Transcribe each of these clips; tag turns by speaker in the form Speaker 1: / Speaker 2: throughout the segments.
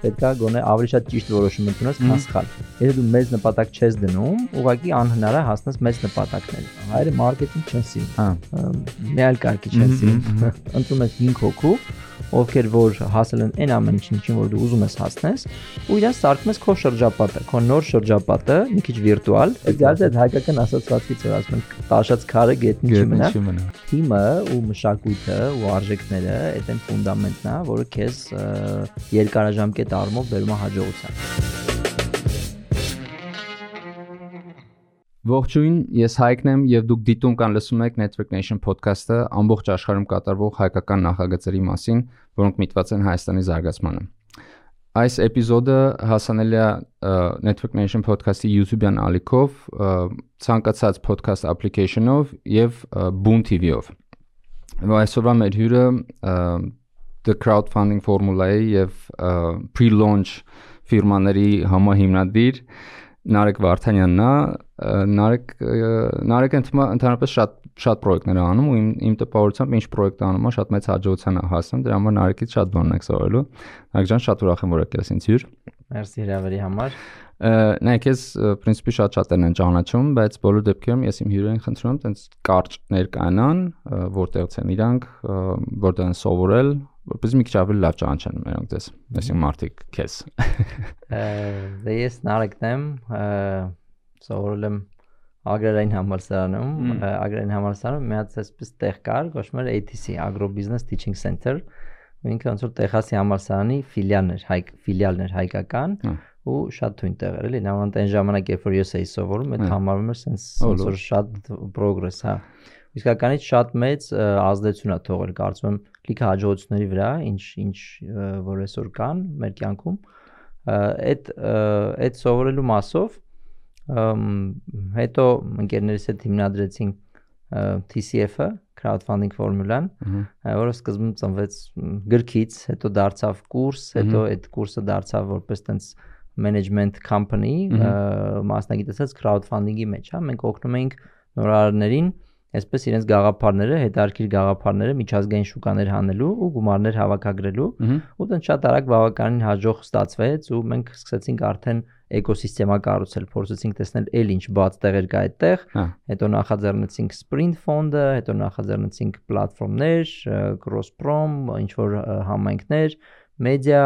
Speaker 1: պետքա գոնե ավելի շատ ճիշտ որոշում ընդունես, քան սխալ։ Եթե դու մեծ նպատակ չես դնում, ուղղակի անհնար է հասնես մեծ նպատակներ։ Հայերը մարքեթինգ չեն սիրում։ Հա։ Մի այլ կարգի չեն սիրում։ Ընտրում ես 5 հոգու, ովքեր որ հասել են այն ամեն ինչին, որ դու ուզում ես հասնես, ու իրաց սարքում ես քո շրջապատը, քո նոր շրջապատը, մի քիչ վիրտուալ։ Իդեալը այդ հայկական ասացվածքից որ ասում են տաշած քարը գետնի չմնա։ Թիմը ու մշակույթը ու արժեքները այդ են ֆունդամենտն է, որը քեզ երկարաժամկետ առումով բերում է հաջողության։
Speaker 2: Ողջույն, ես Հայկն եմ եւ դուք դիտում կան լսում եք Network Nation podcast-ը ամբողջ աշխարհում կատարվող հայկական նախագծերի մասին, որոնք միտված են Հայաստանի զարգացմանը։ Այս էպիզոդը հասանելի է Network Nation podcast-ի YouTube-յան ալիքով, ցանկացած podcast application-ով եւ Boom TV-ով։ Այսօրվա մեր հյուրը the crowdfunding formula-ի եւ pre-launch ֆիրմաների համահիմնադիր Նարեկ Վարդանյանն է, Նարեկ Նարեկը ընդհանրապես շատ շատ պրոյեկտներ է անում ու իմ իմ տպավորությամբ ինչ պրոյեկտ անում է շատ մեծ հաջողության է հասնում դրա համար Նարեկից շատ բան եք սովորելու Նարեկ ջան շատ ուրախ եմ որ եկել ես ինձ հյուր
Speaker 1: Մերսի հրավերի համար
Speaker 2: նայեք ես պրինցիպի շատ շատերն են ճանաչում բայց բոլոր դեպքերում ես իմ հյուրերին խնդրում եմ տենց կարճ ներկայանան որտեղից են իրանք որտեղ են սովորել որպես մի քիչ ավելի լավ ճանաչեն մերոնք դες այսինքն մարդիկ քեզ
Speaker 1: դե ես նարեկն եմ սովորել եմ ագրարային համալսարանում ագրարային համալսարանում մի հատ այսպես տեղ կար կոչվում էր ATC Agro Business Teaching Center ու ինքը ոնց որ Տեխասի համալսարանի ֆիլիալն էր հայ ֆիլիալն էր հայկական ու շատ թույն տեղ էր էլի նամանտ այն ժամանակ երբ որ ես էի սովորում այդ համարվում էր sense ոնց որ շատ progress հա իսկականից շատ մեծ ազդեցություն է թողել կարծում եմ լիքը հաջողությունների վրա ինչ ինչ որ այսօր կան մեր կյանքում այդ այդ սովորելու մասով հետո ընկերներիս հետ հիմնադրեցինք TCF-ը crowdfunding ֆորմուլան, որը սկզբում ծնվեց գրքից, հետո դարձավ կուրս, հետո այդ կուրսը դարձավ որպես տենց management company, մասնագիտացած crowdfunding-ի մեջ, հա, մենք օգնում ենք նորարարներին այսպես իրենց գաղափարները, հետարքիր գաղափարները միջազգային շուկաներ հանելու ու գումարներ հավաքագրելու ու դեռ շատ արագ բավականին հաջող ստացվեց ու մենք սկսեցինք արդեն էկոսիստեմա կառուցել, փորձեցինք տեսնել ել ինչ բաց տեղեր կա այդտեղ, հա։ հետո նախաձեռնեցինք Sprint ֆոնդը, հետո նախաձեռնեցինք պլատֆորմներ, Crossprom, ինչ որ համայնքներ, մեդիա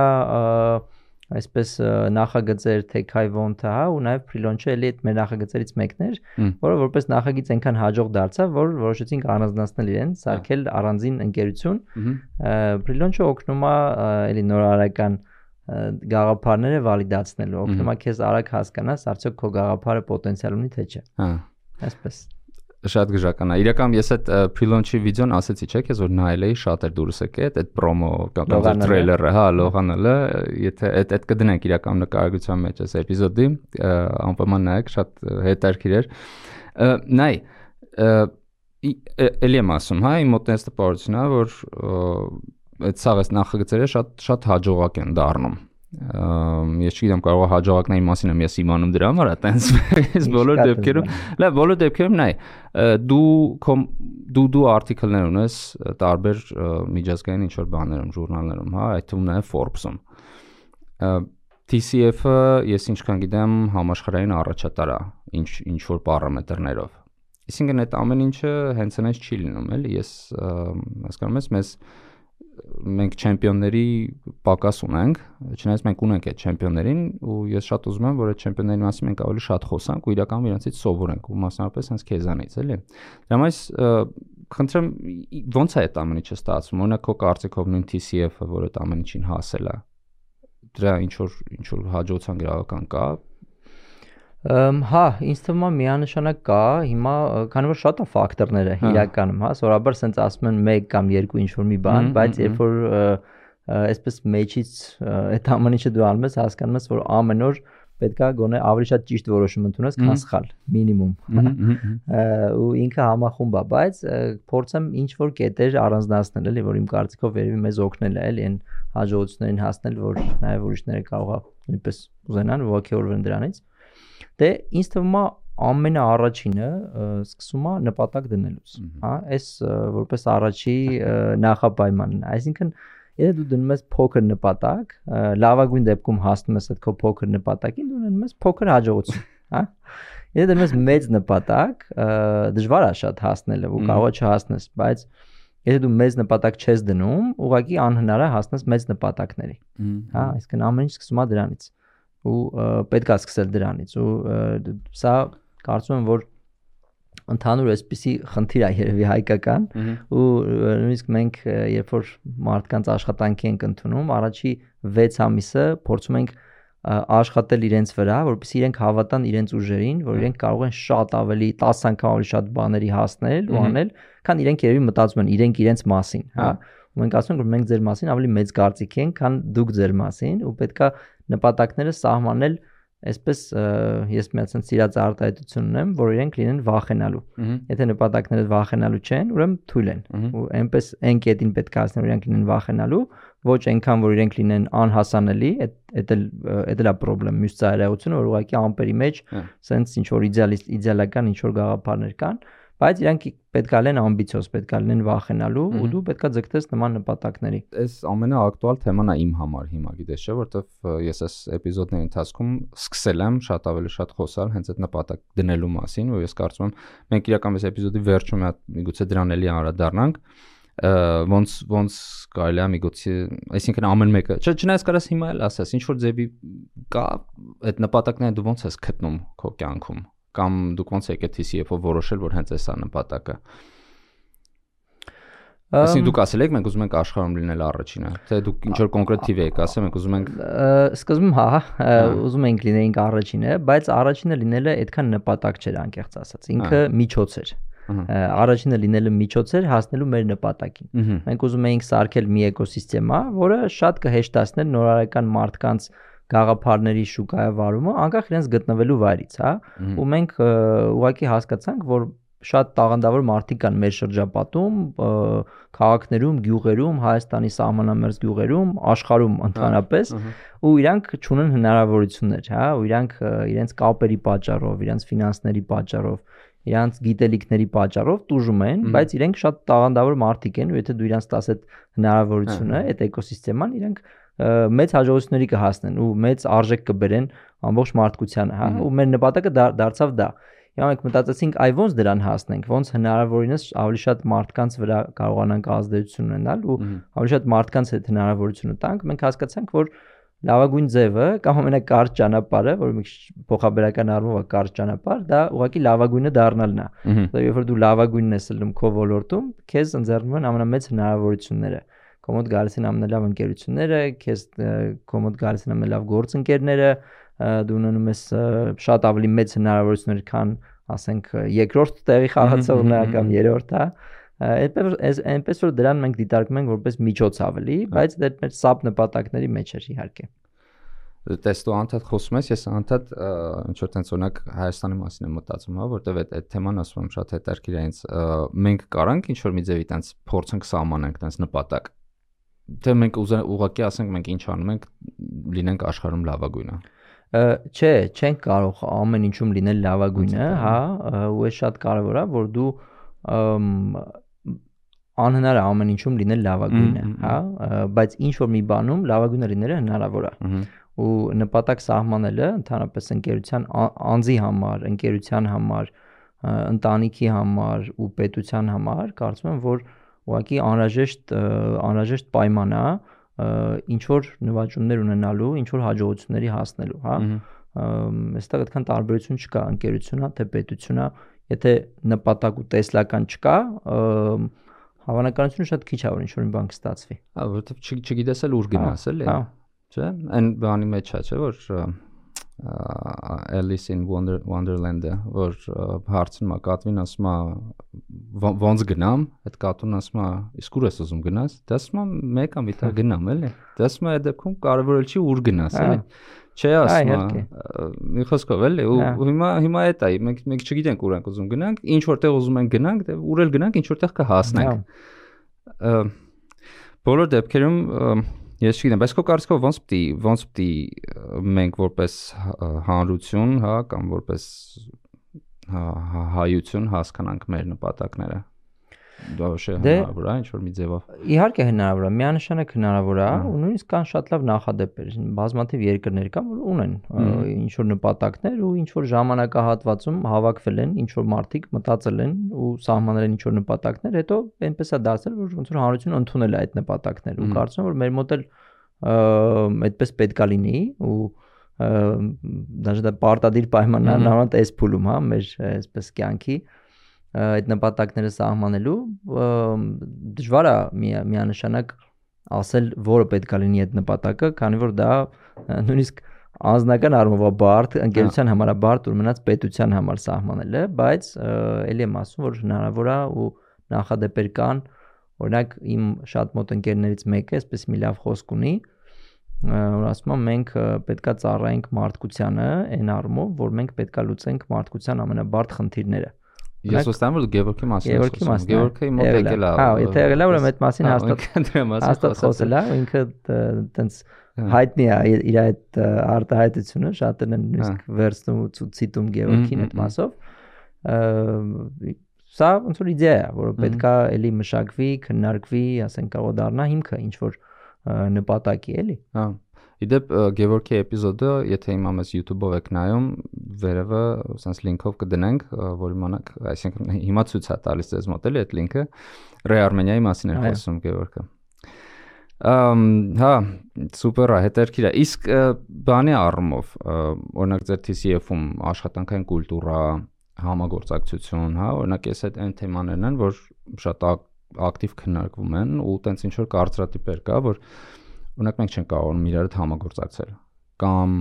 Speaker 1: այսպես նախագծեր Tech Hivon-ը, հա, ու նաև Freelance-ը էլի այդ մեր նախագծերից մեկն էր, որը որպես նախագիծ այնքան հաջող դարձավ, որ որոշեցինք առանձնացնել իրեն, սարքել առանձին ընկերություն։ Freelance-ը օգնում է էլի նորարարական գաղափարները վալիդացնելու, օգնում է քեզ արագ հասկանաս, արդյոք քո գաղափարը պոտենցիալ ունի թե չէ։ Հա։ Այսպես
Speaker 2: շատ գժական է։ Իրական ես այդ pre-launch-ի վիդեոն ասեցի, չէ՞, քեզ որ նայել էի, շատ էր դուրս եկել այդ promo կամ trailer-ը, հա, լողանալը, եթե այդ այդ կդնենք իրական նկարագրության մեջ այս էպիզոդի, անպայման նայեք, շատ հետաքրքիր էր։ Նայ, էլի եմ ասում, հա, իմ մոտ էս տպավորությունն է, որ այդ ցավես նախագծերը շատ շատ հաջողակ են դառնում ես չգիտեմ կարող է հաջողակնայի մասին եմ ես իմանում դրա համար, այտենց ես բոլոր դեպքերում, լավ, բոլոր դեպքերում նայ, դու դու դու արտիկլներ ունես տարբեր միջազգային ինչ որ բաներում, ժուրնալներում, հա, այդ թվում նաև Forbes-ում։ TCF-ը ես ինչքան գիտեմ համաշխարհային առաջատար է ինչ ինչ որ պարամետրներով։ Այսինքն այդ ամեն ինչը հենց այնպես չի լինում, էլի, ես հասկանում ես, մեզ մենք չեմպիոնների պակաս ունենք, չնայած մենք ունենք այդ չեմպիոններին ու ես շատ ուզում եմ, որ այդ չեմպիոնների մասին մենք ավելի շատ խոսանք ու իրականում իրենցից սովորենք ու մասնավորապես հենց քեզանից, էլի։ Դրա համար խնդրեմ ո՞նց է այդ ամեն ինչը ստացվում։ Օրինակ քո կարծիքով նույն TCF-ը, որ այդ ամեն ինչին հասել է, դրա ինչ որ ինչ որ հաջողության գրավական կա,
Speaker 1: Հա, ինձ թվում է միանշանակ կա, հիմա քանի որ շատ է ֆակտորները հա։ իրականում, հա, սովորաբար սենց ասում են 1 կամ 2 ինչ որ մի բան, բայց երբ որ այսպես մեջից այդ ամեն ինչը դու անում ես, հասկանում ես, որ ամեն օր պետքա գոնե ավելի շատ ճիշտ որոշում ընդունես, քան սխալ, մինիմում։ Ու ինքը համախումբ է, բայց փորձեմ ինչ որ կետեր առանձնացնել, էլի, որ իմ կարծիքով վերևի մեզ օգնել է, էլի, այն հաջողություններին հասնել, որ նաև ուրիշները կարող է նույնպես ուզենան ողջորվեն դրանից։ Դե ինձ թվում է ամենաառաջինը սկսում է նպատակ դնելուց, հա, այս որպես առաջի նախապայմանն, այսինքն Եթե դու դնում ես փոքր նպատակ, լավագույն դեպքում հասնում ես այդ քո փոքր նպատակին, դու դնում ես փոքր հաջողություն, հա։ Եթե դնում ես մեծ նպատակ, դժվար է շատ հասնելը, ու կարող է չհասնես, բայց Եթե դու մեծ նպատակ չես դնում, ուղղակի անհնար է հասնես մեծ նպատակների։ Հա, այսինքն ամեն ինչ սկսում է դրանից ու պետք է սկսել դրանից ու սա կարծում եմ որ ընդհանուր էսպիսի խնդիր է երևի հայկական ու նույնիսկ մենք երբ որ մարդկանց աշխատանքի ենք ընդունում առաջի 6 ամիսը փորձում ենք աշխատել իրենց վրա, որովհետեւ իրենք հավատան իրենց ուժերին, որ իրենք կարող են շատ ավելի 10 անգամ ավելի շատ բաների հասնել ու անել, քան իրենք երևի մտածում են իրենք իրենց մասին, հա։ Ու մենք ասում ենք որ մենք ձեր մասին ավելի մեծ կարծիք ենք, քան դուք ձեր մասին ու պետքա նպատակները սահմանել այսպես ես մի հատ սիրած արտահայտություն ունեմ, որ իրենք լինեն վախենալու։ Եթե նպատակները վախենալու չեն, ուրեմն թույլ են։ Ու այնպես այն կետին պետք է ասեն, որ իրենք լինեն վախենալու, ոչ այնքան որ իրենք լինեն անհասանելի, այդ էլ այդ էլ է խնդրեմ, մյուս ծայրահեղությունը, որ ուղղակի ամպերի մեջ սենց ինչ որ իդեալիստ իդեալական ինչ որ գաղափարներ կան, բայց իրանք պետքա լինեն ամբիցիոզ, պետքա լինեն վախենալու ու դու պետքա ձգտես նման նպատակների։
Speaker 2: Այս ամենաակտուալ թեման է իմ համար հիմա, գիտես չէ, որովհետև ես այս էպիզոդների ընթացքում սկսել եմ շատ ավելի շատ խոսալ հենց այդ նպատակ դնելու մասին, ու ես կարծում եմ մենք իրական այս էպիզոդի վերջում միգուցե դրան էլի անդրադառնանք ոնց ոնց կարելի է միգուցե այսինքն ամեն մեկը չէ չնայած կարաս հիմա էլ ասես ինչ որ ձևի կա այդ նպատակները դու ոնց ես գտնում քո կյանքում կամ դուք ոնց եկեք TCF-ով որոշել, որ հենց էսա նպատակը։ Այսինքն դուք ասել եք մենք ուզում ենք աշխարհում լինել առաջինը, թե դուք ինչ որ կոնկրետ թիվ եք ասել, մենք ուզում ենք
Speaker 1: սկզբում հա, հա, ուզում ենք լինեինք առաջինը, բայց առաջինը լինելը այդքան նպատակ չէր անկեղծ ասած։ Ինքը միջոց էր առաջինը լինելը միջոց էր հասնելու մեր նպատակին։ Մենք ուզում էինք սարքել մի էկոսիստեմա, որը շատ կհեշտացներ նորարարական մարդկանց գաղափարների շուկայավարումը անկախ իրենց գտնվելու վայրից, հա։ Ու մենք ուղղակի հասկացանք, որ շատ տաղանդավոր մարդիկ կան մեր շրջապատում, քաղաքներում, գյուղերում, Հայաստանի սահմանամերձ գյուղերում, աշխարհում ընդհանրապես, ու իրանք ճունեն հնարավորություններ, հա, ու իրանք իրենց կապերի պատճառով, իրենց ֆինանսների պատճառով, իրանց գիտելիքների պատճառով տուժում են, բայց իրենք շատ տաղանդավոր մարդիկ են, ու եթե դու իրանց տաս այդ հնարավորությունը, այդ էկոսիստեման, իրանք մեծ հաջողությունների կհասնեն ու մեծ արժեք կբերեն ամբողջ մարդկությանը, հա, ու մեր նպատակը դարձավ դա։ Հիմա մենք մտածեցինք, այ ոնց դրան հասնենք, ոնց հնարավորինս ավելի շատ մարդկանց վրա կարողանանք ազդեցություն ունենալ ու ավելի շատ մարդկանց հետ հնարավորություն տանք։ Մենք հասկացանք, որ լավագույն ձևը կամ ամենակարճ ճանապարհը, որը մի փոխաբերական առումով է կարճ ճանապարհ, դա ուղղակի լավագույնը դառնալն է։ Որտեղ երբ որ դու լավագույնն ես ելնում քո ոլորտում, քեզ ընձեռնում են ամենամեծ հնարավորությունները կոմոդ գալիս են ամենալավ ընկերությունները, քեզ կոմոդ գալիս են ամենալավ գործընկերները, դու ունենում ես շատ ավելի մեծ հնարավորություններ, քան ասենք երկրորդ տեղի խաղացողն է կամ երրորդ, հա այնպես որ դրան մենք դիտարկում ենք որպես միջոց ավելի, բայց դա մեր սապ նպատակների մեջ էր իհարկե
Speaker 2: տեստո անդադ խոսում ես, ես անդադ ինչ որ տենց օրինակ Հայաստանի մասին եմ մտածում, հա, որտեվ այդ այդ թեման ասում եմ շատ հետաքրքիր է ինձ մենք կարանք ինչ որ մի ձևի տենց փորձենք սահմանենք տենց նպատակ թե մենք ուղղակի ասենք մենք ինչ անում ենք լինենք աշխարհում լավագույնը
Speaker 1: չէ, չենք կարող ամեն ինչում լինել լավագույնը, հա, ու է շատ կարևոր է, որ դու անհնար է ամեն ինչում լինել լավագույնը, հա, բայց ինչ որ մի բանում լավագույնը լինելը հնարավոր է։ Ու նպատակ սահմանելը ընդհանրապես ընկերության անձի համար, ընկերության համար, ընտանիքի համար ու պետության համար կարծում եմ, որ ուղղակի անհրաժեշտ անհրաժեշտ պայման է ինչ որ նվաճումներ ունենալու, ինչ որ հաջողությունների հասնելու, հա։ Այստեղ այդքան տարբերություն չկա ընկերությունա թե պետությունա, եթե նպատակ ու տեսլական չկա, հավանականությունը շատ քիչ է որ ինչ որ մի բան կստացվի։
Speaker 2: Հա, որովհետև չգիտես էլ ուր գնաս էլի։ Հա։ Չէ՞։ Այն բանի մեջ է, չէ՞ որ Alice in Wonder Wonderland-ը, որ հարցնում է կատվին, ասում է ոնց գնամ, այդ կատուն ասում է, իսկ ուր ես ուզում գնաս։ Դա ասում է մեկ ամիտ գնամ, էլի։ Դա ասում է այդ դեպքում կարևորը չի ուր գնաս, էլի։ Չէ, ասում է։ Մի խոսքով էլի, ու հիմա հիմա այդ է, մենք մենք չգիտենք ուր ենք ուզում գնանք, ինչ որտեղ ուզում ենք գնանք, դե ուր էլ գնանք, ինչ որտեղ կհասնենք։ Բոլոր դեպքերում Ես չգիտեմ, բայց քո կարծիքով ոնց պիտի ոնց պիտի մենք որպես հանրություն, հա, կամ որպես հա, հա, հայություն հասկանանք մեր նպատակները։ դա ոչ է
Speaker 1: Դե-
Speaker 2: հնարավոր է ինչ որ մի ձևով։
Speaker 1: Իհարկե հնարավոր է, միանշանակ հնարավոր է, ու նույնիսկ կան շատ լավ նախադեպեր, բազմաթիվ երկրներ կան, որ ունեն ինչ որ նպատակներ ու ինչ որ ժամանակահատվածում հավաքվել են, ինչ որ մարդիկ մտածել են ու սահմանել են ինչ որ նպատակներ, հետո այնպես է դարձել, որ ոնց որ հանրությունը ընդունել է այդ նպատակները ու կարծում եմ, որ մեր մոտ էլ այդպես պետքա լինի ու դաժե դա պարտադիր պայմաններն առանց էս փուլում, հա, մեր այսպես կյանքի այդ նպատակները սահմանելու դժվար է մի- միանշանակ ասել որը պետքա լինի այդ նպատակը, քանի որ դա նույնիսկ անձնական առումով է բարդ, ընկերության համար է բարդ, ու մնաց պետության համար սահմանելը, բայց ը, ելի եմ ասում, որ հնարավոր է ու նախադեպեր կան, օրինակ իմ շատ մոտ ընկերներից մեկը այսպես մի լավ խոսք ունի, որ ասում եմ մենք պետքա ծառայենք մարդկությանը այն առումով, որ մենք պետքա լուծենք մարդկության ամենաբարդ խնդիրները։
Speaker 2: Ես ոստամ որ Գևորգի մասին
Speaker 1: Գևորգի
Speaker 2: խոսում,
Speaker 1: հա,
Speaker 2: Գևորգի մոտ եկել է։
Speaker 1: Հա, եթե եղել է, ուրեմն այդ մասին
Speaker 2: հա,
Speaker 1: հաստատ-
Speaker 2: մասին
Speaker 1: Հաստատ խոսել է, ու ինքը տենց հայտնի է իր- այդ արտահայտությունը, շատերն են նույնիսկ վերցնում ու ցույց ցիտում Գևորգին այդ մասով։ Սա ոնց որ իդեա է, որը պետքա էլի մշակվի, քննարկվի, ասենք կարող դառնա հիմքը ինչ որ նպատակի էլի։
Speaker 2: Հա։ Իդեպ Գևորգի էպիզոդը, եթե հիմա մեզ YouTube-ով եք նայում, վերևը sense link-ով կդնենք, որ իմանաք, այսինքն հիմա ցույց է տալիս ձեզ մոտ էլի այդ link-ը։ Ռե Արմենիայի մասին էր խոսում Գևորգը։ Ամ, հա, սուպեր է, հետերքիր է։ Իսկ բանի առումով, օրինակ ձեր TCF-ում աշխատանքային կուլտուրա, համագործակցություն, հա, օրինակ ես այդ այն թեմաներն են, որ շատ ակ- ակտիվ քննարկվում են ու տենց ինչ որ կարծրատիպեր կա, որ օրինակ մենք չենք կարողանում իրար հետ համագործակցել կամ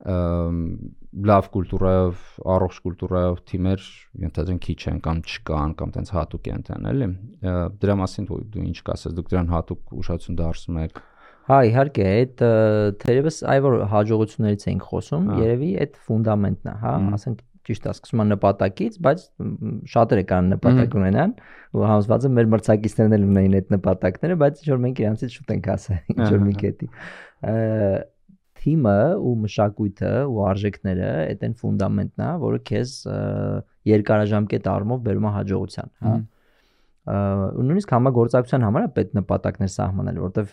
Speaker 2: լավ կուլտուրայով, առողջ կուլտուրայով թիմեր ենթադրեն քիչ են կամ չկան կամ տենց հատուկ են տեն, էլի։ Դրա մասին դու դու ինչ կասես, դուք դրան հատուկ ուշադրություն դարձնում եք։
Speaker 1: Հա, իհարկե, այդ թերևս այ որ հաջողություններից ենք խոսում,
Speaker 2: Հա։
Speaker 1: երևի այդ ֆունդամենտն է, հա, ասենք ճիշտ է, սկսում են նպատակից, բայց շատերը կան նպատակ ունենան, ու համոզված եմ մեր մրցակիցներն էլ ունեն այդ նպատակները, բայց ինչ որ մենք իրանցից շուտ ենք ասել, ինչ որ մի կետի։ Թիմը ու մշակույթը ու արժեքները այդ այն ֆունդամենտն է, որը քեզ երկարաժամկետ առումով բերում է հաջողության, հա։ ու նույնիսկ համագործակցության համար է պետք նպատակներ սահմանել, որովհետև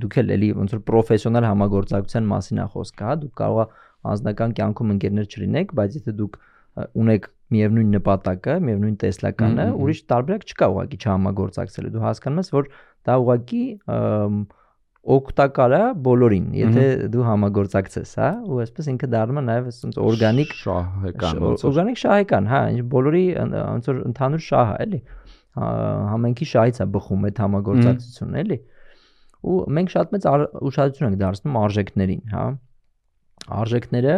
Speaker 1: դուք էլ էլի ոնց որ պրոֆեսիոնալ համագործակցության մասին է խոսքը, հա, դուք կարող է անձնական կյանքում ընկերներ չլինեք, բայց եթե դուք ա, ունեք միևնույն նպատակը, միևնույն տեսլականը, ուրիշ տարբերակ չկա ուղղակի չհամագործակցելու։ Դու հասկանում ես, որ դա ուղղակի օգտակար է բոլորին, եթե դու համագործակցես, հա, ու այսպես ինքը դառնում է նաև այսպես օրգանիկ
Speaker 2: շահեկան ոնց
Speaker 1: օրգանիկ շահեկան, հա, ինչ բոլորի ոնց որ ընդհանուր շահ է, էլի։ Հա, Համենքի շահից է բխում այդ համագործակցությունը, էլի։ Ու մենք շատ մեծ ուշադրություն ենք դարձնում արժեքներին, հա։ Արժեքները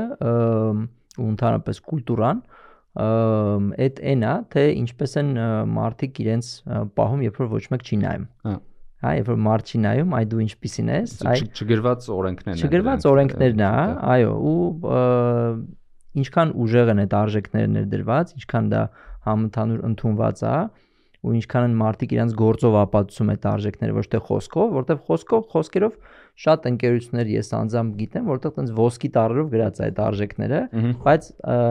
Speaker 1: ու ընդհանրապես կուլտուրան այդ այն է, թե ինչպես են մարդիկ իրենց պահում, երբ որ ոչ մեկ չի նայում։
Speaker 2: Հա։
Speaker 1: Հա, երբ որ մարդ չի նայում, այ դու ինչպիսին ես, այ
Speaker 2: չգրված օրենքներն են։
Speaker 1: Չգրված օրենքներն է, հա, այո, ու ինչքան ուժեղ են այդ արժեքները ներդրված, ինչքան դա համընդհանուր ընդունված է, ու ինչքան են մարդիկ իրենց գործով ապացուցում այդ արժեքները, ոչ թե խոսքով, որտեղ խոսքով, խոսքերով շատ ընկերություններ ես անձամբ գիտեմ, որտեղ տենց ոսկի տառերով գրած է այդ արժեքները, բայց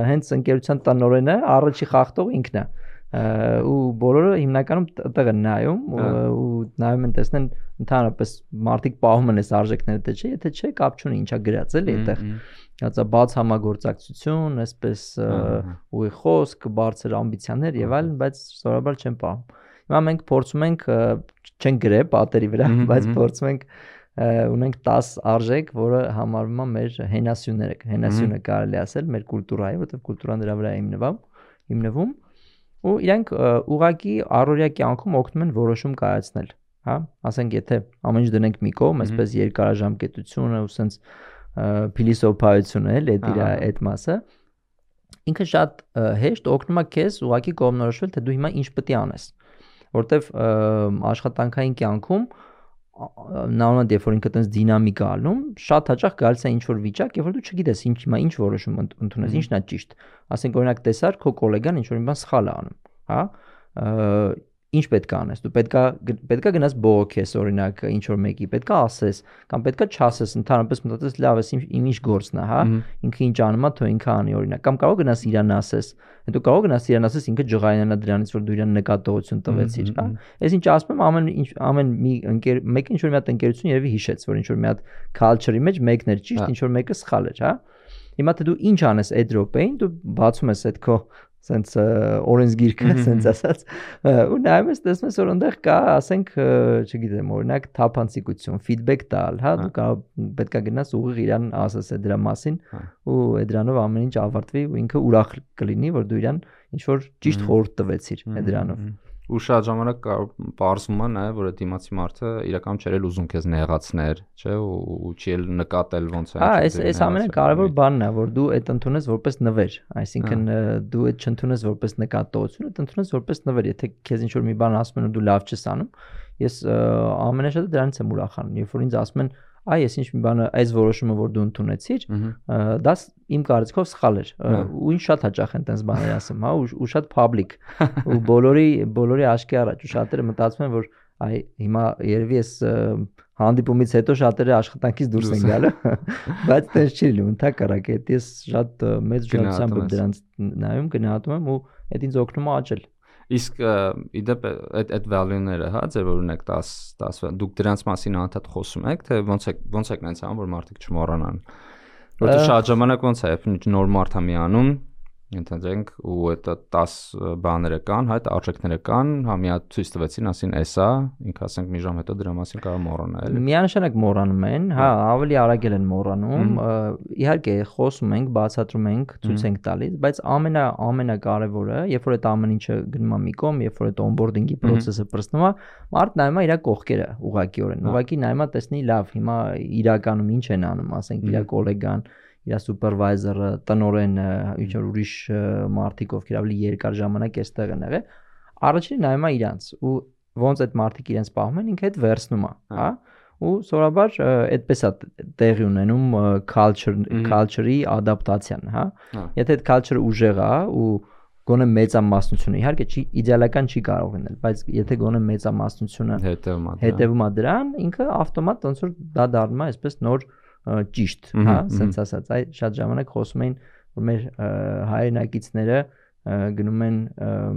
Speaker 1: հենց ընկերության տնօրենը առաջի խախտող ինքն է ու բոլորը հիմնականում տեղ են նայում ու, ու նայում են տեսնեն ընդհանրապես մարդիկ պահում են այս արժեքները թե չէ, եթե չէ, կապ չունի ինչա գրած էլի այդտեղ։ Հացա բաց համագործակցություն, այսպես ուղի խոսք, բարձր ամբիցիաներ եւ այլն, բայց սովորաբար չեն պահում։ Հիմա մենք փորձում ենք ը, չենք գրել պատերի վրա, բայց փորձում ենք ունենք 10 արժեք, որը համարվում է մեր հենասյունները, հենասյունը կարելի ասել մեր կուլտուրայի, որովհետեւ կուլտուրան դրա վրա է հիմնվում, հիմնվում ու իրանք ուղակի առօրյա կյանքում օգնում են որոշում կայացնել, հա? Ասենք եթե ամեն ինչ դնենք մի կողմ, այսպես երկարաժամկետությունը ու սենց փիլիսոփայությունը էլ իր
Speaker 2: Ահա։
Speaker 1: այդ մասը ինքը շատ հեշտ օգնում է քեզ ուղակի կողմնորոշվել թե դու հիմա ինչ պետք է անես որտեվ աշխատանքային կյանքում նավնդ երբ որ ինքը տես դինամիկա ալնում շատ հաճախ գալիս է ինչ որ վիճակ երբ որ դու չգիտես ինչ հիմա ինչ որոշում ընդ- ընդունես ինչն է ճիշտ ասենք օրինակ տեսար քո գոլեգան ինչ որ մի բան սխալ է անում հա ինչ պետք է անես։ Դու պետքա պետքա գնաս բողոքես օրինակ ինչ որ մեկի, պետքա ասես կամ պետքա չասես, ընդհանրապես մտածես լավ է իմ ինչ գործն է, հա։ Ինքը ինչ անում է, թող ինքը անի օրինակ։ Կամ կարող գնաս իրան ասես, հետո կարող գնաս իրան ասես ինքը ջղայնանա դրանից որ դու իրան նկատողություն տվեցիր, հա։ Այս ինչ ասում եմ ամեն ինչ ամեն մի ընկեր մեկ ինչ որ մի հատ ընկերություն երևի հիշեց, որ ինչ որ մի հատ culture-ի մեջ մեկն էր ճիշտ, հա։ ինչ որ մեկը սխալ էր, հա։ Հիմա թե դու ինչ անես այդ րոպեին, դու բացում ես այդ քո սենց օրենսգիրքը, սենց ասած, ու նայում ես, տեսնում ես, որ այնտեղ կա, ասենք, չգիտեմ, օրինակ թափանցիկություն, feedback տալ, հա, դու կա պետքա գնաս ուղիղ իրան ասես է դրա մասին, հա։ ու այդ դրանով ամեն ինչ ավարտվի ու ինքը ուրախ կլինի, որ դու իրան ինչ որ ճիշտ խորհուրդ տվեցիր այդ դրանով
Speaker 2: ու շատ ժամանակ պարզվում է նաև որ այդ դիմացի մարդը իրական չէր էլ ուզում քեզ նեղացներ, չէ, ու չի էլ նկատել ոնց
Speaker 1: է։ Հա, այս այս ամենակարևոր բանն է, որ դու այդ ընդունես որպես նվեր, այսինքն դու այդ չընդունես որպես նկատողություն, այդ ընդունես որպես նվեր, եթե քեզ ինչ որ մի բան ասում են ու դու լավ չես անում, ես ամենաշատը դրանից եմ ուրախանում, երբ որ ինձ ասում են այ ես ինչ մի բանը այս որոշումը որ դու ընդունեցիր դա իմ կարծիքով սխալ էր հա։ ու ինչ շատ հաճախ են տես բաներ ասում հա ու շատ public ու բոլորի բոլորի աչքի առաջ ու շատերը մտածում են որ այ հիմա երևի ես հանդիպումից հետո շատերը աշխատանքից դուրս են գալը բայց տես չի լինում ընդհակառակ այդ ես շատ մեծ ջանցությամբ դրանց նայում գնահատում եմ ու այդ ինձ օգնում է աճել
Speaker 2: Իսկ իդեպ այդ այդ value-ները, հա, ձեր ունեք 10 10 դուք դրանց մասին անդադ խոսում եք, թե ոնց է ոնց եք նենց անում որ մարդիկ չմոռանան։ Որտե շատ ժամանակ ոնց է, նոր մարդ է միանում, ընդհանրենք ու այդ 10 բաները կան, հա, այդ արժեքները կան, հա մի հատ ցույց տվեցին, ասին էսա, ինքը ասենք մի ժամ հետո դրա մասին կարող մոռանել։
Speaker 1: Միանշանակ մոռանում են, հա, ավելի արագ են մոռանում։ Իհարկե, խոսում ենք, բացատրում ենք, ցույց ենք տալիս, բայց ամենա ամենակարևորը, երբ որ այդ ամեն ինչը գնում է մի կողմ, երբ որ այդ onboarding-ի process-ը պրծնում է, մարդ նայում է իր կողքերը ուղակիորեն։ Ուղակի նայում է տեսնի լավ, հիմա իրականում ինչ են անում, ասենք իր գոլեգան, իր սուպերվայզերը, տնորենը, ինչ որ ուրիշ մարդիկ, ովքեր ավելի երկար ժամանակ այստեղ են եղել, առաջին նայում է իրանց ու ոնց այդ մարդիկ իրենց պահում են, ինքը այդ վերցնում է, հա, հա? ու սովորաբար այդպես է տեղի ունենում culture culture-ի ադապտացիան, հա։, հա։ Եթե այդ culture-ը ուժեղ է ու գոնե մեծամասնությունը իհարկե չի իդեալական չի կարող լինել, բայց եթե գոնե մեծամասնությունը
Speaker 2: հետևում է
Speaker 1: հետևում է դրան, ինքը ավտոմատ ոնց որ դա դառնում է այսպես նոր ճիշտ, հա, սենց ասած, այ շատ ժամանակ խոսում էին, որ մեր հայրենակիցները գնում են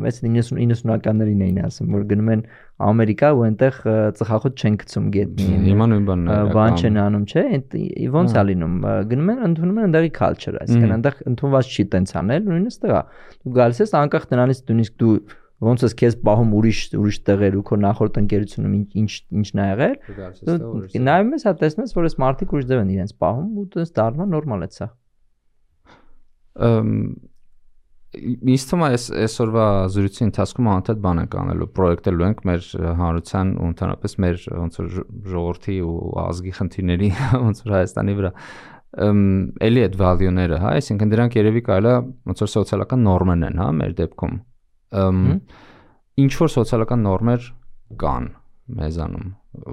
Speaker 1: այս 90 90-ականներին էին ասում, որ գնում են Ամերիկա ու այնտեղ ծխախոտ չեն գցում գետնի։
Speaker 2: Հիմա նույն բանն է։
Speaker 1: Բան չեն անում, չէ՞։ Ոնց է լինում։ Գնում են ընդունում են այնտեղի culture, այսինքն այնտեղ ընդունված չի տենց անել, նույնիսկ տղա։ Դու գալիս ես անկախ տնանից նույնիսկ դու ոնց ես քեզ պահում ուրիշ ուրիշ տեղեր ու քո նախորդ ընկերությունում ինչ ինչն ա եղել նայում ես հա տեսնում ես որ այս մարդիկ ուրիշ ձև են իրենց պահում ու դες դառնա նորմալ է սա
Speaker 2: ըմ Ինձ թվում է այս այսօրվա զրույցի ընթացքում անդադ բան ենք անելու, պրոյեկտելու ենք մեր հանրության ու ընդհանրապես մեր ոնց որ ժողովրդի ու ազգի խնդիրների ոնց որ Հայաստանի վրա ըմ էլի այդ value-ները, հա, այսինքն դրանք երևի կարելի է ոնց որ սոցիալական նորմեն են, հա, մեր դեպքում ինչ որ սոցիալական նորմեր կան մեզանում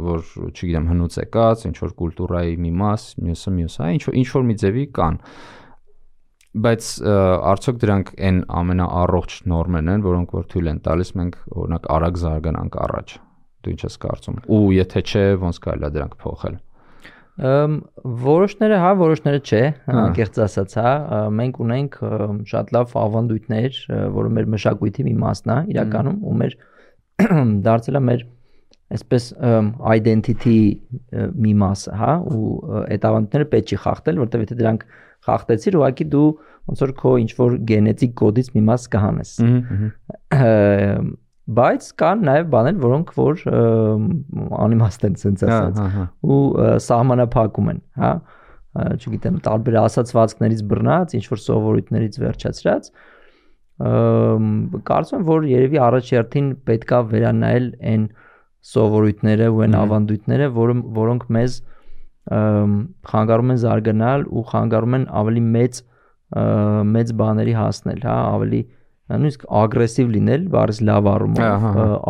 Speaker 2: որ չգիտեմ հնուց եկած ինչ որ կուլտուրայի մի մաս մյուսը մյուս հա ինչ որ ինչ որ մի ձևի կան բայց արդյոք դրանք այն ամենաառողջ նորմերն են որոնք որ թույլ են տալիս մենք օրինակ արագ զարգանանք առաջ դու ինչ ես կարծում ու եթե չէ ոնց կարելի է դրանք փոխել
Speaker 1: Որոշները հա, որոշները չէ, անկեղծ ասած, հա, մենք ունենք շատ լավ ավանդույթներ, որը մեր մշակույթի մի մասն է իրականում ու մեր դարձել է մեր այսպես identity մի մասը, հա, ու այդ ավանդույթները պետք չի խախտել, որտեղ եթե դրանք խախտեցիր, ուղղակի դու ոնց որ քո ինչ որ գենետիկ կոդից մի մաս կհանես։ Բայց կան նաև բաներ, որոնք որ անիմաստ են sense ասած ու սահմանափակում են, հա չգիտեմ, տարբեր ասացվածքներից բռնած, ինչ որ սովորույթներից վերջացրած, կարծում եմ, որ երևի առաջերտին պետքա վերանայել այն սովորույթները ու այն ավանդույթները, որը որոնք մեզ խանգարում են զարգանալ ու խանգարում են ավելի մեծ մեծ բաների հասնել, հա, ավելի նույնիսկ ագրեսիվ լինել, բարձ լավ առումով,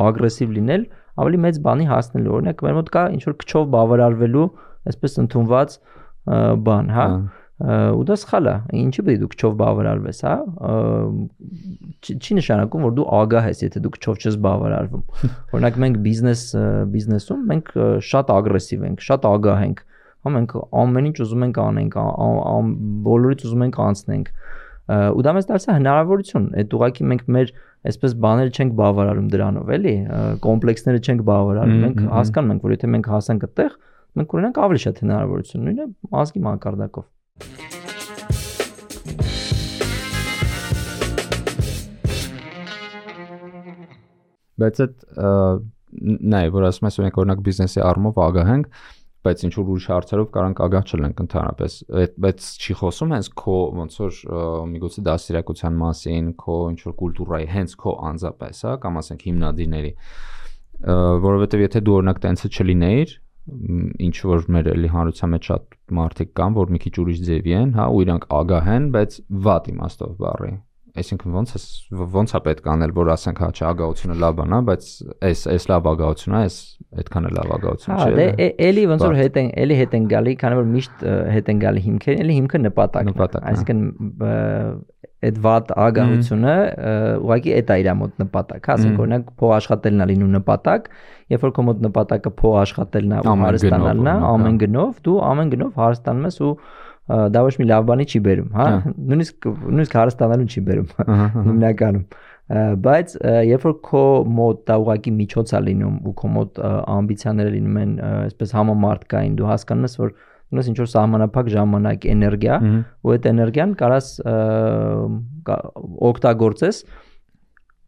Speaker 1: ագրեսիվ լինել, ավելի մեծ բանի հասնել։ Օրինակ, մեր մոտ կա ինչ որ քչով բավարարվելու, այսպես ընդունված բան, հա։ ու դա սխալ է ինչի պետք է դու քչով բավարարվես հա? Չի նշանակում որ դու ագահ ես եթե դու քչով չես բավարարվում օրինակ մենք բիզնես բիզնեսում մենք շատ ագրեսիվ ենք շատ ագահ ենք հա մենք ամեն ինչ ուզում ենք անենք բոլորից ուզում ենք անցնենք ու դա մեզ դարձա հնարավորություն այդ ուղակի մենք մեր այսպես բաները չենք բավարարում դրանով էլի կոմպլեքսները չենք բավարարում մենք հասկանում ենք որ եթե մենք հասանք այդտեղ մենք ունենանք ավելի շատ հնարավորություն նույնը ազգի մակարդակով
Speaker 2: բայց այդ նայ որ ասում ես օրինակ բիզնեսի առումով ագահ ենք բայց ինչ որ ուրիշ հարցերով կարանք ագահ չլենք ընդհանրապես բայց չի խոսում հենց քո ոնց որ միգուցե դասիրակության մասին քո ինչ որ կուլտուրայի հենց քո անձապես հա կամ ասենք հիմնադիրների որովհետև եթե դու օրինակ տենցը չլինեիր ինչ որ մեր էլի հանրության մեջ շատ մարդիկ կան, որ մի քիչ ուրիշ ձևի են, հա, ու իրանք ագահ են, բայց վատ իմաստով բառի այսինքն ոնց է ոնց է պետք անել որ ասենք հա չէ ագահությունը լավ բան է բայց այս այս լավ ագահություն է այս այդքան է լավ ագահություն
Speaker 1: չէ հա դե էլի ոնց որ հետ են էլի հետ են գալի քանի որ միշտ հետ են գալի հիմքեր էլի հիմքը նպատակն է այսինքն այդ վատ ագահությունը ուղղակի այդ է իր մոտ նպատակ, հա, ասենք օրինակ փող աշխատելն է լինում նպատակ, երբ որ քո մոտ նպատակը փող աշխատելն է ու հարստանալն է, ամեն գնով, դու ամեն գնով հարստանում ես ու դա ոչ մի լավ բանի չի բերում, հա, նույնիսկ նույնիսկ հարստանալուն չի բերում հիմնականում բայց երբ որ քո մոտ դա ուղակի միջոց է լինում ու քո մոտ ամբիցիաները լինում են այսպես համամարտկային դու հասկանում ես որ ունես ինչ որ սահմանափակ ժամանակ, էներգիա, ու այդ էներգիան կարաս օգտագործես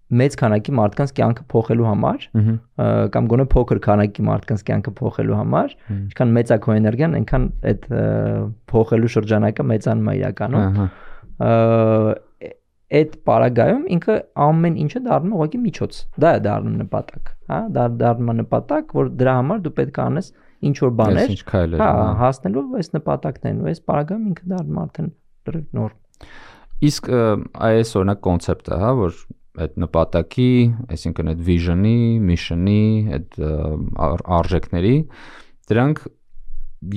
Speaker 1: մեծ քանակի մարդկանց կյանքը փոխելու համար կամ գոնե փոքր քանակի մարդկանց կյանքը փոխելու համար, ինչքան մեծ է քո էներգիան, այնքան այդ փոխելու շրջանակը մեծանում է իրականում։ Այդ պարագայում ինքը ամեն ինչը դառնում է ուղղակի միջոց։ Դա է դառնում նպատակ, հա, դա դառնում է նպատակ, որ դրա համար դու պետք է անես ինչ որ բաներ, հա, հասնելու այս նպատակներն ու այս պարագայում ինքը դառնում արդեն լրիվ նոր։
Speaker 2: Իսկ այս օրինակ կոնցեպտը, հա, որ այդ նպատակի, այսինքն այդ vision-ի, mission-ի, այդ արժեքների դրանք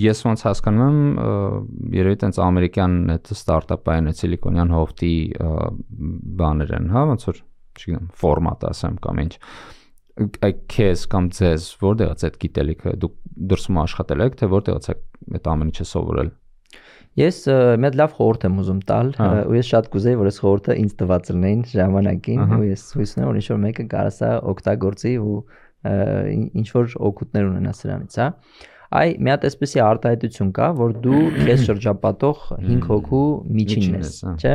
Speaker 2: ես ոնց հասկանում եմ երևի տենց ամերիկյան այդ ստարտափային այդ սիլիկոնյան հովտի բաներ են, հա, ոնց որ չգիտեմ, ֆորմատ ասեմ կամ ինչ այդ քեզ կամ ձեզ որտեղից այդ գիտելիքը դուք դրսում աշխատել եք, թե որտեղից այդ ամեն ինչը սովորել
Speaker 1: Ես հատ լավ խորհուրդ եմ ուզում տալ, ու ես շատ կուզեի, որ այս խորհուրդը ինձ տված լինեին ժամանակին, ու ես հույս ունեմ, որ ինչ որ մեկը կարասա օգտագործի ու ինչ որ օգուտներ ունենա սրանից, հա։ Այ մի հատ էսպեսի արտահայտություն կա, որ դու քեզ շրջապատող 5 հոգու միջինն ես, չէ՞։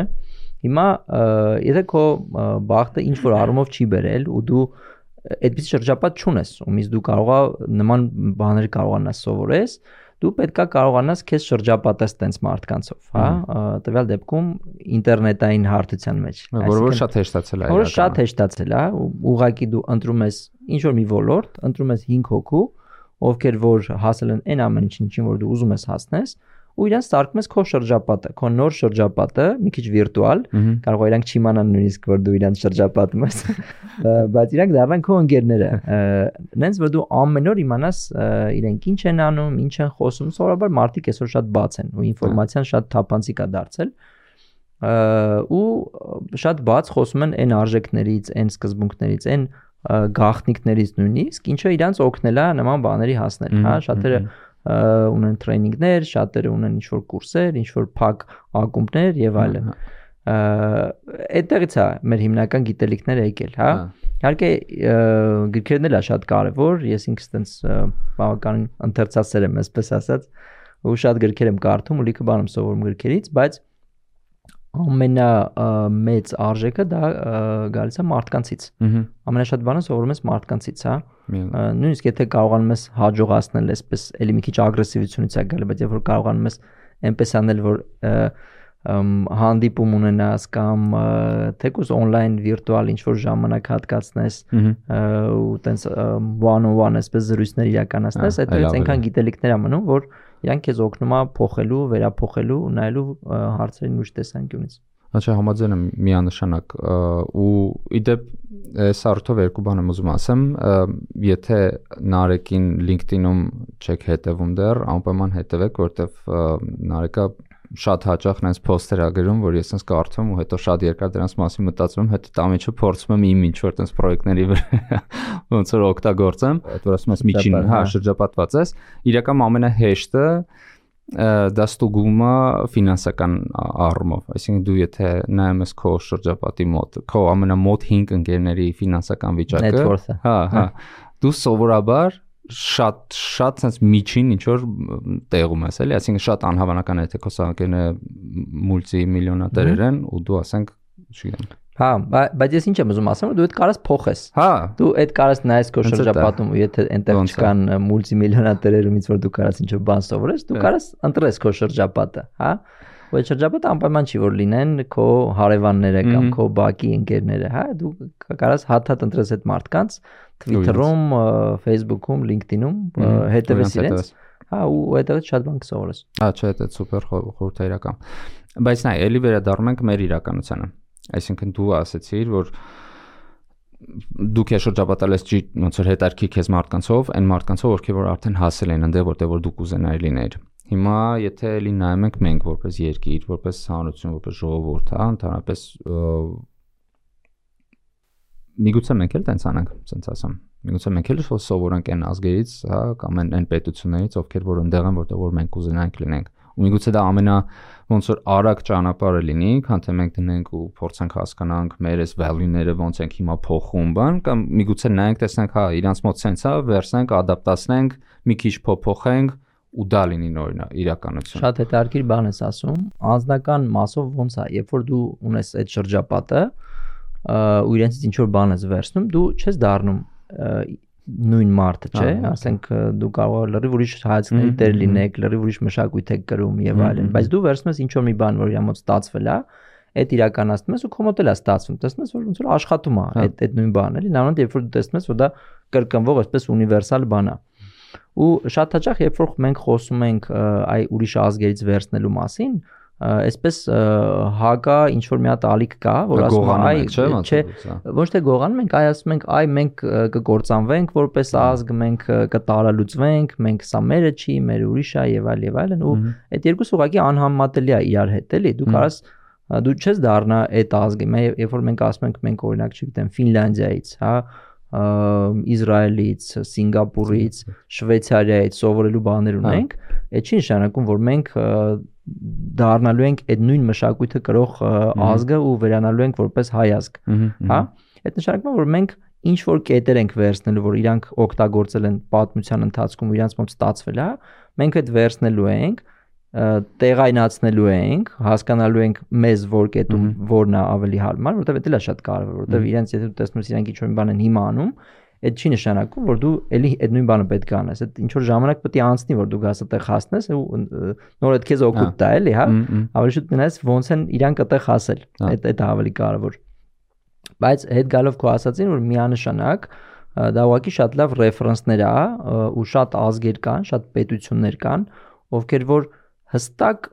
Speaker 1: Հիմա եթե քո բախտը ինչ որ առումով չի բերել ու դու այդպես շրջապատ չունես, ումից դու կարողա նման բաներ կարողանաս սովորես, դու պետքա կարողանաս քեզ շրջապատես տենց մարդկանցով, հա, տվյալ դեպքում ինտերնետային հարթության մեջ։
Speaker 2: Որը որ շատ հեշտացել է։
Speaker 1: Որը շատ հեշտացել է, ուղղակի դու ընտրում ես ինչ որ մի ոլորտ, ընտրում ես 5 հոգու, ովքեր որ հասել են այն ամեն ինչին, որ դու ուզում ես հասնես, ու իրանց սարքում ես քո շրջապատը, քո նոր շրջապատը, մի քիչ վիրտուալ, կարող է իրանք չիմանան նույնիսկ որ դու իրանց շրջապատում ես, բայց իրանք դառնան քո ընկերները։ Նենց որ դու ամեն օր իմանաս իրենք ինչ են անում, ինչ են խոսում, սովորաբար մարդիկ այսօր շատ բաց են ու ինֆորմացիան շատ թափանցիկ է դարձել ու շատ բաց խոսում են այն արժեքներից, այն սկզբունքներից, այն գաղտնիքներից նույնիսկ, ինչը իրանց օգնել է նման բաների հասնել, հա, շատերը ունեն տրեյնինգներ, շատերը ունեն ինչ որ կուրսեր, ինչ որ փակ ակումբներ եւ այլն։ Այդտեղից է մեր հիմնական գիտելիքները եկել, հա։ Իհարկե գրքերն էլ է շատ կարևոր, ես ինքս տենց բավականին ընթերցասեր եմ, այսպես ասած, ու շատ գրքեր եմ կարդում ու լիքը բան եմ սովորում գրքերից, բայց ամենամեծ արժեքը դա գալիս է մարդկանցից։ Ամենաշատ բանը սովորում ես մարդկանցից, հա։ Նույնիսկ եթե կարողանում ես հաջողացնել այսպես էլի մի քիչ ագրեսիվությունից է գալի, բայց երբ որ կարողանում ես այնպես անել, որ հանդիպում ունենաս կամ թեկուզ on-line վիրտուալ ինչ որ ժամանակ հատկացնես ու տենց one on one այսպես զրույցներ իրականացնես, այդպես այնքան գիտելիքներ ամնում, որ իրանք քեզ օգնում է փոխելու, վերափոխելու ու նայելու հարցերին ուրիշ տեսանկյունից։
Speaker 2: Հա համաձայն եմ միանշանակ ու իդեպ այս արդյոք երկու բան եմ ուզում ասեմ, եթե Նարեկին LinkedIn-ում չեք հետևում դեռ, անպայման հետևեք, որտեվ Նարեկը շատ հաճախ նենց post-եր ա գրում, որ ես sense կարդում ու հետո շատ երկար դրանց մասին մտածում, հետո տամիջը փորձում եմ իմ ինչ որ տենց պրոյեկտների վրա ոնց որ օգտագործեմ, այդ որ ասում ես միջին, հա, շրջապատված ես, իրական ամենահեշտը դա ստուգումը ֆինանսական առումով, այսինքն դու եթե նայում ես քո շրջապատի մոտ, քո ամենամոտ 5 ընկերների ֆինանսական վիճակը, հա, հա, դու սովորաբար շատ շատ sense միջին ինչ որ տեղում ես էլի, այսինքն շատ անհավանական է թե քո սահակենը մուլտի միլիոնատերեր են ու դու ասենք, չգիտեմ
Speaker 1: Հա, բայց ես ինչ եմ ուզում ասեմ, որ դու այդ կարաս փոխես։
Speaker 2: Հա։
Speaker 1: Դու այդ կարաս նայես քո շրջապատում ու եթե այնտեղ չկան մուլտիմիլիոնատերերում ինչ որ դու կարաս ինչ որ բան սովորես, դու կարաս ընտրես քո շրջապատը, հա։ Ու այդ շրջապատը անպայման չի որ լինեն քո հարևանները կամ քո բակի ընկերները, հա։ Դու կարաս հատ-հատ ընտրես այդ մարդկանց Twitter-ում, Facebook-ում, LinkedIn-ում հետևես իրենց։ Հա, ու այդտեղից շատ բան կսովորես։
Speaker 2: Հա, չէ, դա սուպեր խորհրդայրական։ Բայց նայ, ելի վերադառնում ենք մեր իրականությանը։ Այսինքն դու ասացիր, որ դու քեզ շրջապատել ես ոնց որ հետարքի քեզ մարդկանցով, այն մարդկանցով, ովքեր որ արդեն հասել են այնտեղ, որտեղ որ դու կուզենայի լիներ։ Հիմա եթե էլի նայում ենք մենք որպես երկիր, որպես հանրություն, որպես ժողովուրդ, հա, ընդհանրապես միգուցե մենք էլ տենց անենք, ասենց ասեմ։ Միգուցե մենք էլ սովորենք այն ազգերից, հա, կամ այն այն պետություններից, ովքեր որ ընդեղ են, որտեղ որ մենք կուզենանք լինենք։ Ու միգուցե դա ամենա ոնց որ արագ ճանապարհը լինի, քան թե մենք դնենք ու փորձենք հասկանանք մեր այս value-ները ոնց ենք հիմա փոխում բան, կամ միգուցե նայենք, տեսնենք, հա, իրանց մոտ sense-ա, վերցնենք, ադապտացնենք, մի քիչ փոփոխենք ու դա լինի նորինա իրականություն։
Speaker 1: Շատ հետաքրքիր բան ես ասում։ Անձնական մասով ոնց է, երբ որ դու ունես այդ շրջապատը, ու իրենցից ինչ որ բան ես վերցնում, դու չես դառնում նույն մարդը, չէ, ասենք դու կարող ես լրիվ ուրիշ հայացքների տեր լինեք, լրիվ ուրիշ մշակույթ եք կրում եւ այլն, բայց դու վերցնում ես ինչ որ մի բան, որ իր մոտ ստացվել է, այդ իրականացնում ես ու քո մոտ էլ է ստացվում, տեսնում ես որ ոնց որ աշխատում է այդ այդ նույն բանը, էլի, նույնիսկ երբ որ դու տեսնում ես որ դա կրկնվող այսպես ունիվերսալ բան է ու շատ հաճախ երբ որ մենք խոսում ենք այ ուրիշ ազգերից վերցնելու մասին, այսպես հակա ինչ որ մի հատ ալիք կա, որ ասում այ չէ, ոչ թե գողանում ենք, այ ասում ենք այ մենք կգործանվենք որպես ազգ, մենք կտարալուծվենք, մենք սա մերը չի, մեր ուրիշ է եւ այլ եւ այլն ու այդ երկուսը ուղղակի անհամատելի է իրար հետ, էլի, դու կարաս դու չես դառնա այդ ազգի, երբ որ մենք ասում ենք մենք օրինակ չգիտեմ Ֆինլանդիայից, հա, Իսրայելից, Սինգապուրից, Շվեյցարիայից սովորելու բաներ ունենք, այդ չի նշանակում, որ մենք դառնալու ենք այդ նույն մշակույթը կրող ազգը ու վերանալու ենք որպես հայ ազգ, հա? Այդ նշանակում է, որ մենք ինչ որ կետեր ենք վերցնելու, որ իրանք օգտագործել են պատմության ընթացքում ու իրանց մոտ ստացվել է, մենք այդ վերցնելու ենք, տեղայնացնելու ենք, հասկանալու ենք մեզ որ կետում որն է ավելի հարմար, որովհետև դա էլ է շատ կարևոր, որովհետև իրենց եթե դու տեսնում ես իրանք ինչ որ բան են հիմա անում, այդ չի նշանակում, որ դու էլի այդ նույն բանը պետք է անես։ Այդ ինչ որ ժամանակ պետք է անցնի, որ դու գաս այդտեղ հասնես ու նոր այդ քեզ օգուտ տա, էլի, հա։ Ավելի շուտ գնաս ոնց են իրանք այդտեղ հասել։ Այդ այդ ավելի կարևոր։ Բայց հետ գալով քո ասացին, որ միանշանակ դա ուղղակի շատ լավ ռեֆերենսներ է ու շատ ազգեր կան, շատ պետություններ կան, ովքեր որ հստակ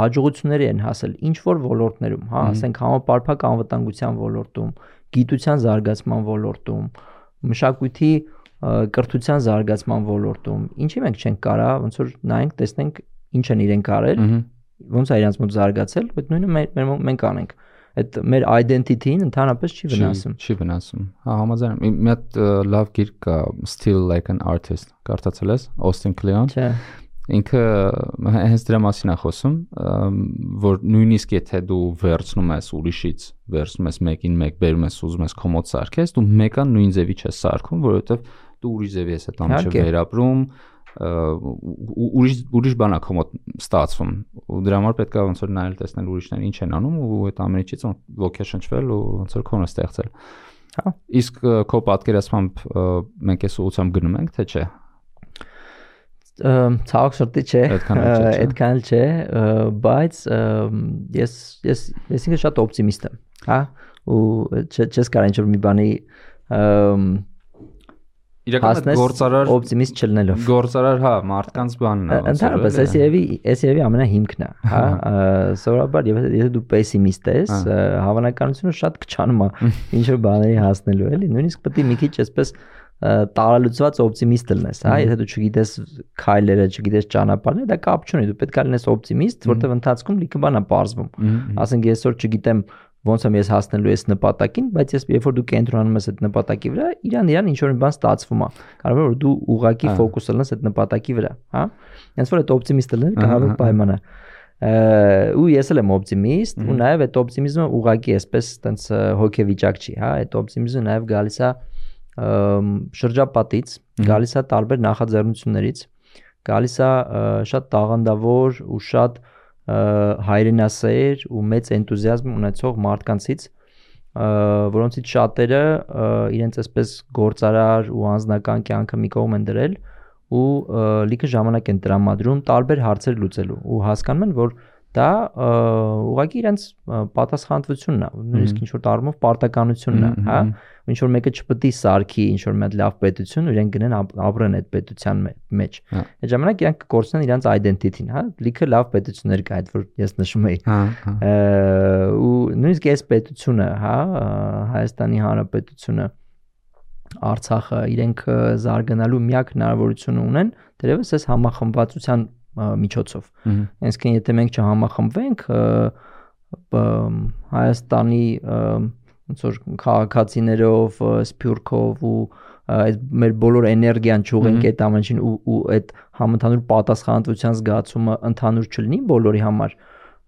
Speaker 1: հաջողությունների են հասել ինչ որ ոլորտներում, հա, ասենք համապարփակ անվտանգության ոլորտում, գիտության զարգացման ոլորտում, մշակույթի կրթության զարգացման ոլորտում ինչի մենք չենք կարա ոնց որ նայենք տեսնենք ինչ են իրենք արել ոնց է իրենց մոտ զարգացել այդ նույնը մեր մենք անենք այդ մեր identity-ին ընդհանրապես չի վնասում
Speaker 2: չի վնասում հա համաձայն եմ մի հատ լավ գիրք կա still like an artist կարդացել ես Austin Kleon
Speaker 1: չէ
Speaker 2: ինքը հենց դրա մասին է խոսում, որ նույնիսկ եթե դու վերցնում ես ուրիշից, վերցնում ես մեկին մեկ, բերում ես ուզում ես կոմոդ սարքես, դու մեկան նույն ձևի չես սարքում, որովհետև դու ուրիշ ձևի ես այդ ամիջը վերապրում, ուրիշ ուրիշ բան է կոմոդ ստացվում։ Ու դրա համար պետք է ոնց որ նայել տեսնել ուրիշները ինչ են անում ու այդ ամենից ոգեշնչվել ու ոնց որ քոնը ստեղծել։ Հա։ Իսկ քո պատկերացմամբ մենք այս ուղությամբ գնում ենք, թե չէ
Speaker 1: ցավոք սրտի չէ, այդքան էլ չէ, բայց ես ես ես ինքը շատ օպտիմիստ եմ, հա, ու չես կարող ինչ-որ մի բանի
Speaker 2: իրական գործարար
Speaker 1: օպտիմիստ չլնելով
Speaker 2: գործարար հա մարդկանց բանն է
Speaker 1: ընդհանրապես այս երևի այս երևի ամենահիմքն է հա սովորաբար եթե դու պեսիմիստ ես հավանականությունը շատ կչանում է ինչ որ բաների հասնելու էլի նույնիսկ պետք է մի քիչ այսպես տարալուծված օպտիմիստ լինես, հա, եթե դու չգիտես քայլերը, չգիտես ճանապարհները, դա կապ չունի, դու պետք է լինես օպտիմիստ, որտեղ ընթացքում լիքը բան է parzվում։ Ասենք որ չգիտեմ ոնց եմ ես հասնելու այս նպատակին, բայց ես երբ որ դու կենտրոնանում ես այդ նպատակի վրա, իրան իրան ինչ որ մի բան ստացվում է։ Կարող է որ դու ուղակի ֆոկուսը լինես այդ նպատակի վրա, հա։ Հենց որ այդ օպտիմիստը լինել կարող պայմանը ու ես էլ եմ օպտիմիստ ու նաև այդ օպտիմիզմը ուղակի էսպես տենց հոգեվիճակ չի, հա, այդ օպտիմիզմը նաև գալիս է շրջապատից, գալիս է տարբեր նախաձեռնություններից, գալիս է շատ տաղանդավոր ու շատ հայրենասեր ու մեծ էնտուզիազմ ունեցող մարդկանցից, որոնցից շատերը իրենց այսպես գործարար ու անձնական կյանքը մի կողմ են դրել ու լիքը ժամանակ են տրամադրում տարբեր հարցեր լուծելու ու հասկանում են որ դա ուղղակի իրենց պատասխանատվությունն է նույնիսկ ինչ որ տարումով պարտականությունն է հա ինչ որ մեկը չպետք է սարքի ինչ որ հատ լավ պետություն ու իրենք գնեն ապրեն այդ պետության մեջ
Speaker 2: հա։
Speaker 1: այդ ժամանակ իրանք կորցնեն իրենց identity-ն հա լիքը լավ պետություններ կա այդ որ ես նշում էի
Speaker 2: հա
Speaker 1: ու նույնիսկ այս պետությունը հա Հայաստանի Հանրապետությունը Արցախը իրենք զարգանալու միակ հնարավորությունը ունեն դերևս այս համախմբվածության միջոցով։ Այսինքն եթե մենք չհամախմբվենք Հայաստանի ոնց որ քաղաքացիներով, սփյուռքով ու այդ մեր բոլոր էներգիան չուղենք այդ ամենին ու ու այդ համընդհանուր պատասխանատվության զգացումը ընդհանուր չլինի բոլորի համար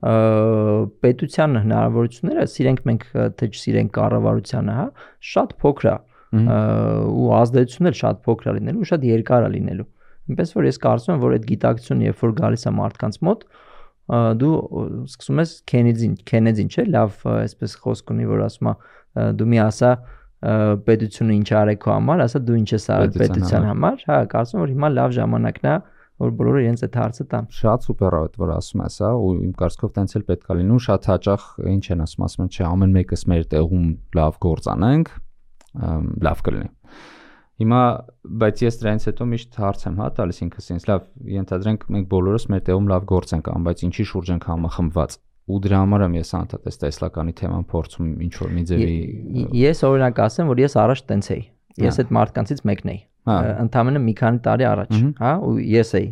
Speaker 1: պետության հնարավորությունները սիրենք մենք թե չսիրենք կառավարությանը, հա, շատ փոքր է ու ազդեցությունն էլ շատ փոքր է լինելու ու շատ երկար է լինելու։ Այնպես որ ես կարծում եմ, որ այդ գիտակցությունը երբ որ գալիս է մարդկանց մոտ, դու սկսում ես Քենեդին, Քենեդին, չէ՞, լավ, այսպես խոսք ունի, որ ասում է դու մի ասա պետությունը ինչ արեք քո համար, ասա դու ինչ ես արել պետության համար, հա, կարծում որ հիմա լավ ժամանակն է որ բոլորը իրենց այդ հարցը տան։
Speaker 2: Շատ սուպեր է այդ որ ասում ես, հա, ու իմ կարծիքով տենց էլ պետք է լինի ու շատ հաճախ ինչ են ասում, ասում են, չէ, ամեն մեկս մեր տեղում լավ գործ անենք, լավ կլինի։ Հիմա բայց ես դրանից հետո միշտ հարց եմ հա տալիս ինքս ինձ լավ ենթադրենք մենք բոլորս մեր տեղում լավ գործ ենք անում բայց ինչի շուրջ ենք համախմբված ու դրա համար եմ ես անդադես տեսլականի թեման փորձում ինչ որ մի ձևի
Speaker 1: ես օրինակ ասեմ որ ես առաջ տենց էի ես այդ մարդկանցից մեկն էի ընդամենը մի քանի տարի առաջ, հա, ու ես էի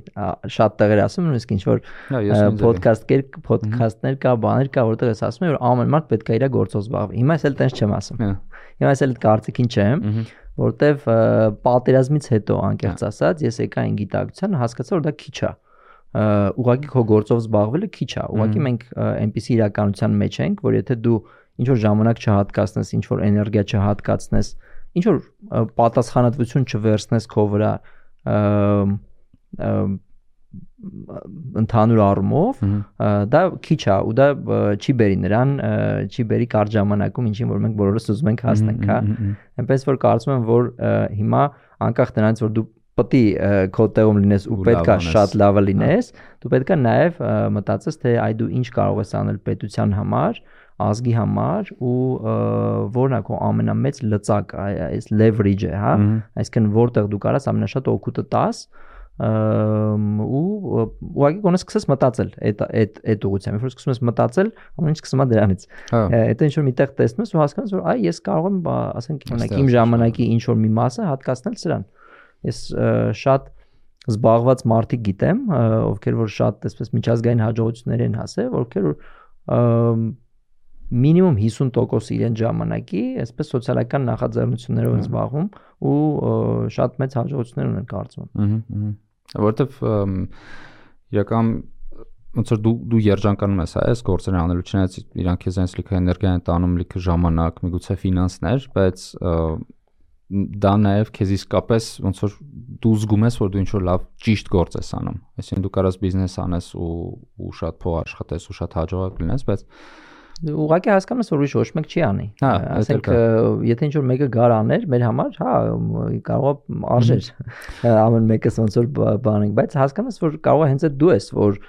Speaker 1: շատ տեղեր ասում, նույնիսկ ինչ որ ոդքասթ կեր, ոդքասթներ կա, բաներ կա, որտեղ ես ասում եմ, որ ամեն մարդ պետք է իր գործով զբաղվի։ Հիմա ես էլ տենց չեմ ասում։ Հիմա ես էլ կարծիքին չեմ, որտեվ պատերազմից հետո անկեղծ ասած ես եկա այն գիտակցության հասկացա որ դա քիչ է ուղղակի քո գործով զբաղվելը քիչ է ուղղակի մենք այնպիսի իրականության մեջ ենք որ եթե դու ինչ որ ժամանակ չհատկացնես ինչ որ էներգիա չհատկացնես ինչ որ պատասխանատվություն չվերցնես քո վրա ընդհանուր առումով դա քիչ է ու դա չի բերի նրան չի բերի կարճ ժամանակում ինչին որ մենք բոլորս ուզում ենք հասնենք հա այնպես որ կարծում եմ որ հիմա անկախ նրանից որ դու պետք է քո տեղում լինես ու պետքա շատ լավը լինես դու պետքա նաև մտածես թե այ դու ինչ կարող ես անել պետության համար ազգի համար ու որն է քո ամենամեծ լծակ այս leverage-ը, հա, այսինքն որտեղ դու կարաս ամենաշատ օգուտը տաս, ու ուղղակի գոնե սկսես մտածել այդ այդ այդ ուղղությամբ, երբ որ սկսում ես մտածել, ամեն ինչ սկսում է դրանից։ Հետո ինչ որ միտեղ տեսնում ես ու հասկանում ես, որ այ ես կարող եմ, ասենք, օրինակ իմ ժամանակի ինչ որ մի մասը հատկացնել սրան։ Ես շատ զբաղված մարդիկ գիտեմ, ովքեր որ շատ այսպես միջազգային հաջողություններ են հասել, ովքեր որ մինիմում 50% իրեն ժամանակի այսպես սոցիալական նախաձեռնություններով են զբաղվում ու շատ մեծ հաջողություններ ունեն կարծում
Speaker 2: եմ։ Ահա որովհետև իրական ոնց որ դու դու երջանկանում ես հա այս գործերը անելու չնայած իրանք քեզ այնց լիքը էներգիա են տանում, լիքը ժամանակ, միգուցե ֆինանսներ, բայց դա նաև քեզ իսկապես ոնց որ դու զգում ես, որ դու ինչ որ լավ ճիշտ գործ ես անում։ Այսինքն դու կարաս բիզնես անես ու ու շատ փող աշխատես ու շատ հաջողակ լինես, բայց
Speaker 1: ուղղակի հասկանում ես որ ուրիշ ոչ մեկ չի անի։
Speaker 2: հա,
Speaker 1: Ասենք եթե ինչ որ մեկը գար աներ մեր համար, հա, կարող արժեր ամեն մեկս ոնց որ բանենք, բայց հասկանում ես որ կարող է հենց այդ դու ես, որ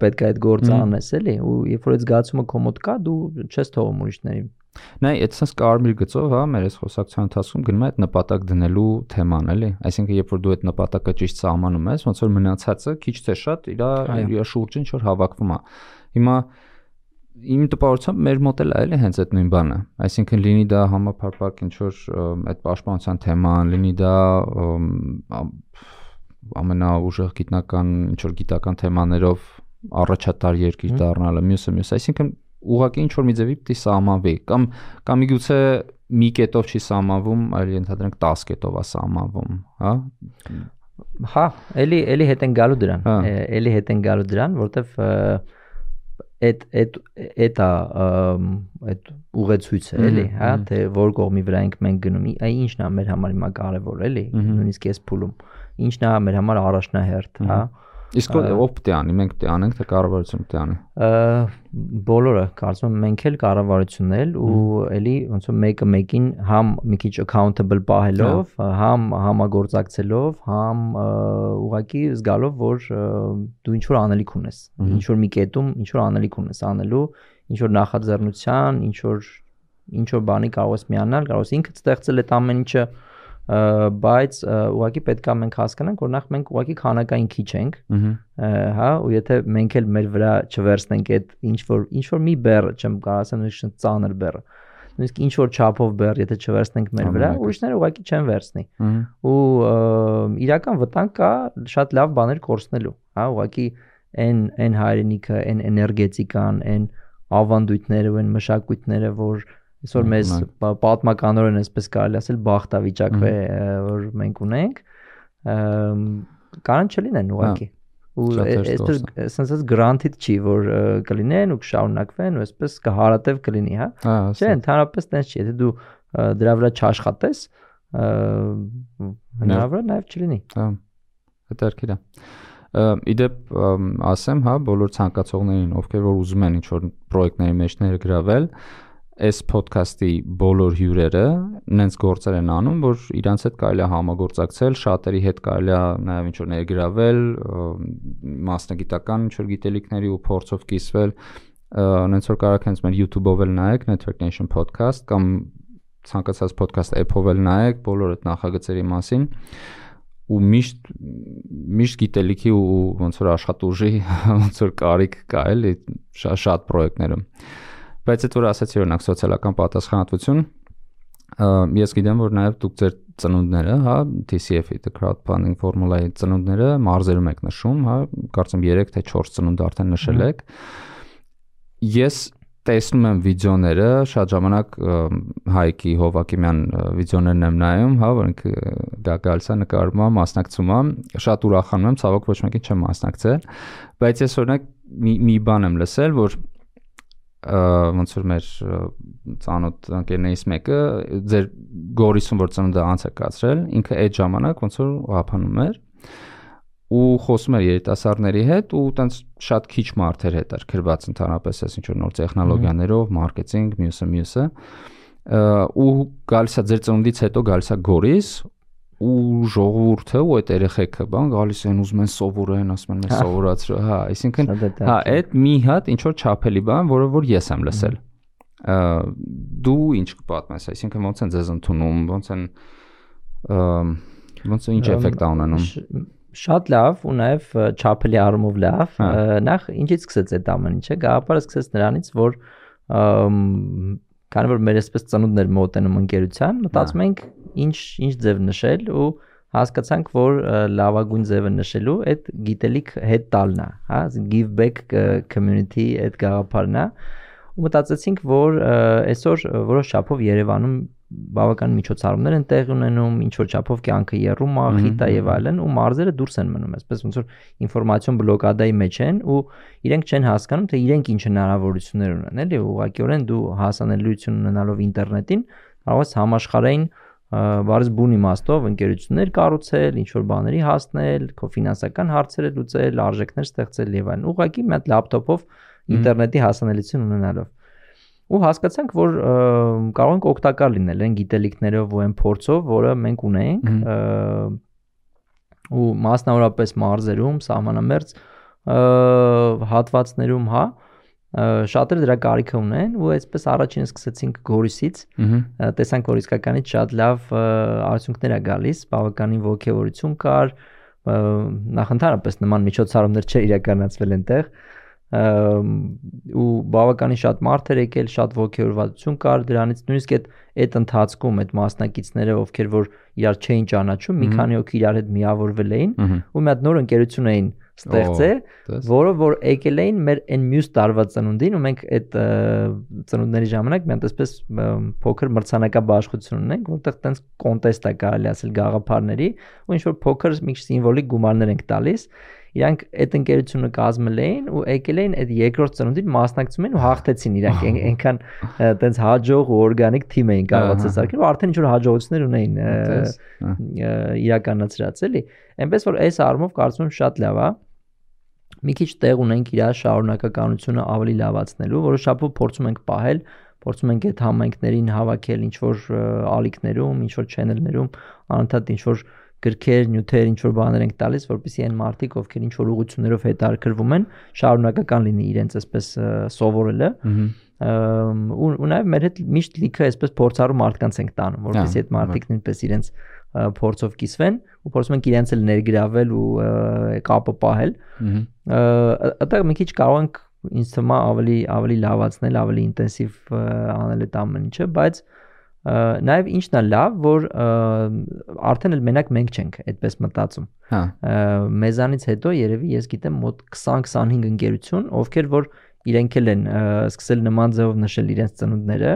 Speaker 1: պետք է այդ գործը անես, էլի, ու երբ որ այդ զգացումը քո մոտ կա, դու չես թողում ուրիշներին։
Speaker 2: Նայ, այդ sense կարմիր գծով, հա, մեր այս խոսակցության ընթացքում գնում է այդ նպատակ դնելու թեման, էլի։ Այսինքն, երբ որ դու այդ նպատակը ճիշտ սահմանում ես, ոնց որ մնացածը քիչ թե շատ իր շուրջը ինչ որ հավաքվում է։ Հիմա իմ տպավորությամբ մեր մոդել է էլի հենց այդ նույն բանը այսինքն լինի դա համապարփակ ինչ որ այդ պաշտպանության թեման լինի դա ամենաուժեղ գիտնական ինչ որ գիտական թեմաներով առաջատար երկիր դառնալը մյուսը մյուս այսինքն ուղղակի ինչ որ մի ձևի պիտի սահմանվի կամ կամ միգուցե մի կետով չի սահմանվում, այլ ենթադրենք 10 կետով է սահմանվում, հա։
Speaker 1: Հա, էլի էլի հետ են գալու դրան։ Էլի հետ են գալու դրան, որտեվ այդ այդ այդ այդ ուղեցույցը էլի, հա, թե որ կողմի վրա ենք մենք գնում, այ ինչն է մեր համար հիմա կարևոր էլի, նույնիսկ այս փուլում։ Ինչն է մեր համար առաջնահերթ, հա։
Speaker 2: Իսկ ով է անի, մենք է անենք, թե կառավարությունը է
Speaker 1: անի։ Բոլորը, կարծում եմ մենք էլ կառավարությունն էլ ու էլի ոնց որ մեկը մեկին համ մի քիչ accountable պահելով, համ համագործակցելով, համ ուղակի զգալով, որ դու ինչ որ անելիք ունես, ինչ որ մի կետում ինչ որ անելիք ունես անելու, ինչ որ նախաձեռնության, ինչ որ ինչ որ բանի կարող ես միանալ, կարող ես ինքդ ստեղծել այդ ամեն ինչը բայց ուղղակի պետք է մենք հասկանանք, որ նախ մենք ուղղակի քանակային քիչ ենք, հա, ու եթե մենք էլ մեր վրա չվերցնենք այդ ինչ որ ինչ որ մի բեռ, չեմ կարող ասեմ նույնիսկ ծանր բեռը, նույնիսկ ինչ որ չափով բեռ, եթե չվերցնենք մեր վրա, ուրիշները ուղղակի չեն վերցնի։ Ու իրական վտանգ կա շատ լավ բաներ կորցնելու, հա, ուղղակի այն այն հայրենիքը, այն էներգետիկան, այն ավանդույթները ու այն մշակույթները, որ Այսօր մեզ պատմականորեն այսպես կարելի ասել բախտավիճակ է որ մենք ունենք կարան չլինեն ուղղակի ու այսպես sense granted չի որ կլինեն ու կշարունակվեն ու այսպես կհարատև կլինի հա չէ ընդհանրապես տենց չի եթե դու դրա վրա չաշխատես հնարավոր է նաև չլինի
Speaker 2: հա հետարքիր է իդեպ ասեմ հա բոլոր ցանկացողներին ովքեր որ ուզում են ինչ որ պրոյեկտների մեջ ներգրավել այս ոդքասթի բոլոր հյուրերը նենց գործեր են անում, որ իրանց հետ կարելի է համագործակցել, շատերի հետ կարելի է նաև ինչ որ ներգրավել, մասնագիտական ինչ որ գիտելիքների ու փորձով կիսվել, նենց որ կարող եք մեր YouTube-ով էլ նայեք Network Nation podcast կամ ցանկացած podcast app-ով էլ նայեք բոլոր այդ նախագծերի մասին ու միշտ միշտ գիտելիքի ու ոնց որ աշխատուժի ոնց որ կարիք կա էլի շատ շատ պրոյեկտներում Բայց այդ որ ասացի օրինակ սոցիալական պատասխանատվություն, ես գիտեմ, որ նաև դուք ձեր ծնունդները, հա, TCF-ի, the crowdfunding formula-ի ծնունդները մարզերում եք նշում, հա, կարծեմ 3 թե 4 ծնունդ արդեն նշել եք։ Ես տեսնում եմ վիդեոները, շատ ժամանակ Հայկի Հովակիմյան վիդեոներն եմ նայում, հա, որ ինքը դա գալիս է նկարում, մասնակցում եմ, շատ ուրախանում եմ, ցավոք ոչ մեկին չեմ մասնակցել, բայց ես օրինակ մի մի բան եմ լսել, որ ոնց որ մեր ծանոթ ընկերներից մեկը ձեր գորիսում որ ծնունդը անց է կացրել, ինքը այդ ժամանակ ոնց որ ղափանում էր ու խոսում էր երիտասարդների հետ ու տենց շատ քիչ մարդեր հետ էր գրված ընդհանրապես այս ինչ որ նոր տեխնոլոգիաներով, մարքեթինգ, մյուսը, մյուսը ու գալիս է ձեր ծնունդից հետո գալիս է գորիս ու ժողովուրդը ու այդ երեխեքը բան գալիս են ուզում են սովորեն, ասում են մեզ սովորացրու, հա, այսինքն հա, այդ մի հատ ինչ որ չափելի բան, որը որ ես եմ լսել։ Դու ինչ կպատմես, այսինքն ոնց են ձեզ ընդունում, ոնց են ոնց ինչ էֆեկտ ա ունենում
Speaker 1: շատ լավ ու նաև չափելի առումով լավ նախ ինչից սկսեց այդ ամեն ինչը գաղափարը սկսեց նրանից որ քանի որ մեր այսպես ծնունդներ մոտենում ընկերության մտածում ենք ինչ ինչ ձև նշել ու հասկացանք, որ լավագույն ձևը նշելու այդ գիտելիք հետ տալն է, հա, give back community այդ գաղափարն է ու մտածեցինք, որ այսօր որոշ չափով Երևանում բավական միջոցառումներ են տեղի ունենում, ինչ որ չափով կյանքը երում է, խիտ է եւ այլն, ու մարզերը դուրս են մնում, այսպես ոնց որ ինֆորմացիոն բլոկադայի մեջ են ու իրենք չեն հասկանում, թե իրենք ինչ հնարավորություններ ունեն, էլի, ուղղակիորեն դու հասանելիություն ունենալով ինտերնետին կարող ես համաշխարհային բարձ բուն իմաստով ընկերություններ կառուցել, ինչ որ բաների հասնել, քո ֆինանսական հարցերը լուծել, արժեքներ ստեղծել եւ այլն։ Ուղղակի մի հատ լապտոպով ինտերնետի հասանելիություն ունենալով։ Ու հասկացանք, որ կարող ենք օգտակար լինել այն գիտելիքներով ու այն փորձով, որը մենք ունենք ու մասնավորապես մարզերում, սահմանամերձ հատվածներում, հա, շատերը դրա կարիքը ունեն ու այսպես առաջինը սկսեցինք Գորիսից տեսանք որ իսկականից շատ լավ արդյունքներ է գալիս բավականին ողջավորություն կար նախ ընդհանրապես նման միջոցառումներ չէ իրականացվել այնտեղ ու բավականին շատ մարդ էր եկել, շատ ողջորվածություն կար դրանից նույնիսկ այդ այդ ընթացքում այդ մասնակիցները ովքեր որ իրար չէին ճանաչում, մի քանի հոգի իրար հետ միավորվել էին ու մի հատ նոր ընկերություն էին ստեղծել, որը որ եկել էին մեր այն մյուս տարվա ծնունդին ու մենք այդ ծնունդների ժամանակ մենք այսպես փոքր մրցանակաբաշխություն ունենք, որտեղ տենց կոնտեստ է կարելի ասել գաղափարների ու ինչ որ փոքր մի քիչ սիմվոլիկ գումարներ ենք տալիս իրանք այդ ընկերությունը կազմել էին ու եկել էին այդ երկրորդ ծնունդին մասնակցում էին ու հաղթեցին իրանք այնքան այտենց հաջող ու օրգանիկ թիմ էին կարողացած արկել ու արդեն ինչ որ հաջողություններ ունեին իրականացրած էլի այնպես որ այս առումով կարծում եմ շատ լավ է մի քիչ տեղ ունենք իր շարունակականությունը ավելի լավացնելու, որոշապով փորձում ենք պահել, փորձում ենք այդ համայնքներին հավաքել ինչ որ ալիքներում, ինչ որ channel-ներում, անընդհատ ինչ որ գրքեր, նյութեր, ինչ որ բաներ ենք տալիս, որպեսզի այն մարդիկ, ովքեր ինչ որ ուղություններով հետարկրվում են, շարունակական լինի իրենց այսպես սովորելը։ ու ու նաև մեր հետ միշտ լիքը այսպես փորձառու մարդկանց ենք տանում, որպեսզի այդ մարդիկ նույնպես իրենց փորձով կիսվեն ու փորձում ենք իրենց էլ ներգրավել ու կապը պահել։ Այդտեղ մի քիչ կարող ենք ինձ թվում ավելի ավելի լավացնել, ավելի ինտենսիվ անել այդ ամեն ինչը, բայց նաև ինչն է լավ, որ արդեն էլ մենակ մենք չենք այդպես մտածում։ Հա։ Մեզանից հետո երևի ես գիտեմ մոտ 20-25 ընկերություն, ովքեր որ իրենք էլ են սկսել նման ձևով նշել իրենց ծնունդները,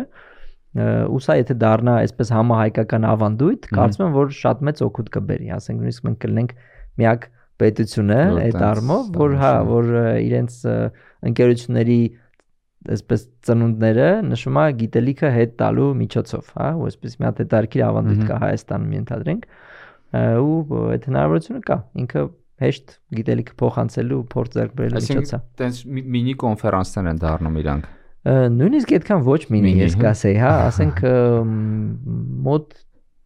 Speaker 1: ու սա եթե դառնա այսպես համահայկական ավանդույթ, կարծում եմ որ շատ մեծ օգուտ կբերի, ասենք նույնիսկ մենք կլինենք միակ պետությունը այդ առումով, որ հա, որ իրենց ընկերությունների այսպես ծնունդները նշում է գիտելիքը հետ տալու միջոցով, հա, ու այսպես մի հատ հետարքի ավանդույթ կա Հայաստանում ենթադրենք, ու այդ հնարավորությունը կա։ Ինքը հեշտ գիտելիքը փոխանցելու փորձ ձեռք բերելու միջոց է։
Speaker 2: Տենց մինի կոնֆերանսներ են դառնում իրանք
Speaker 1: նույնիսկ այդքան ոչ մինի ես կասեի, հա, ասենք մոտ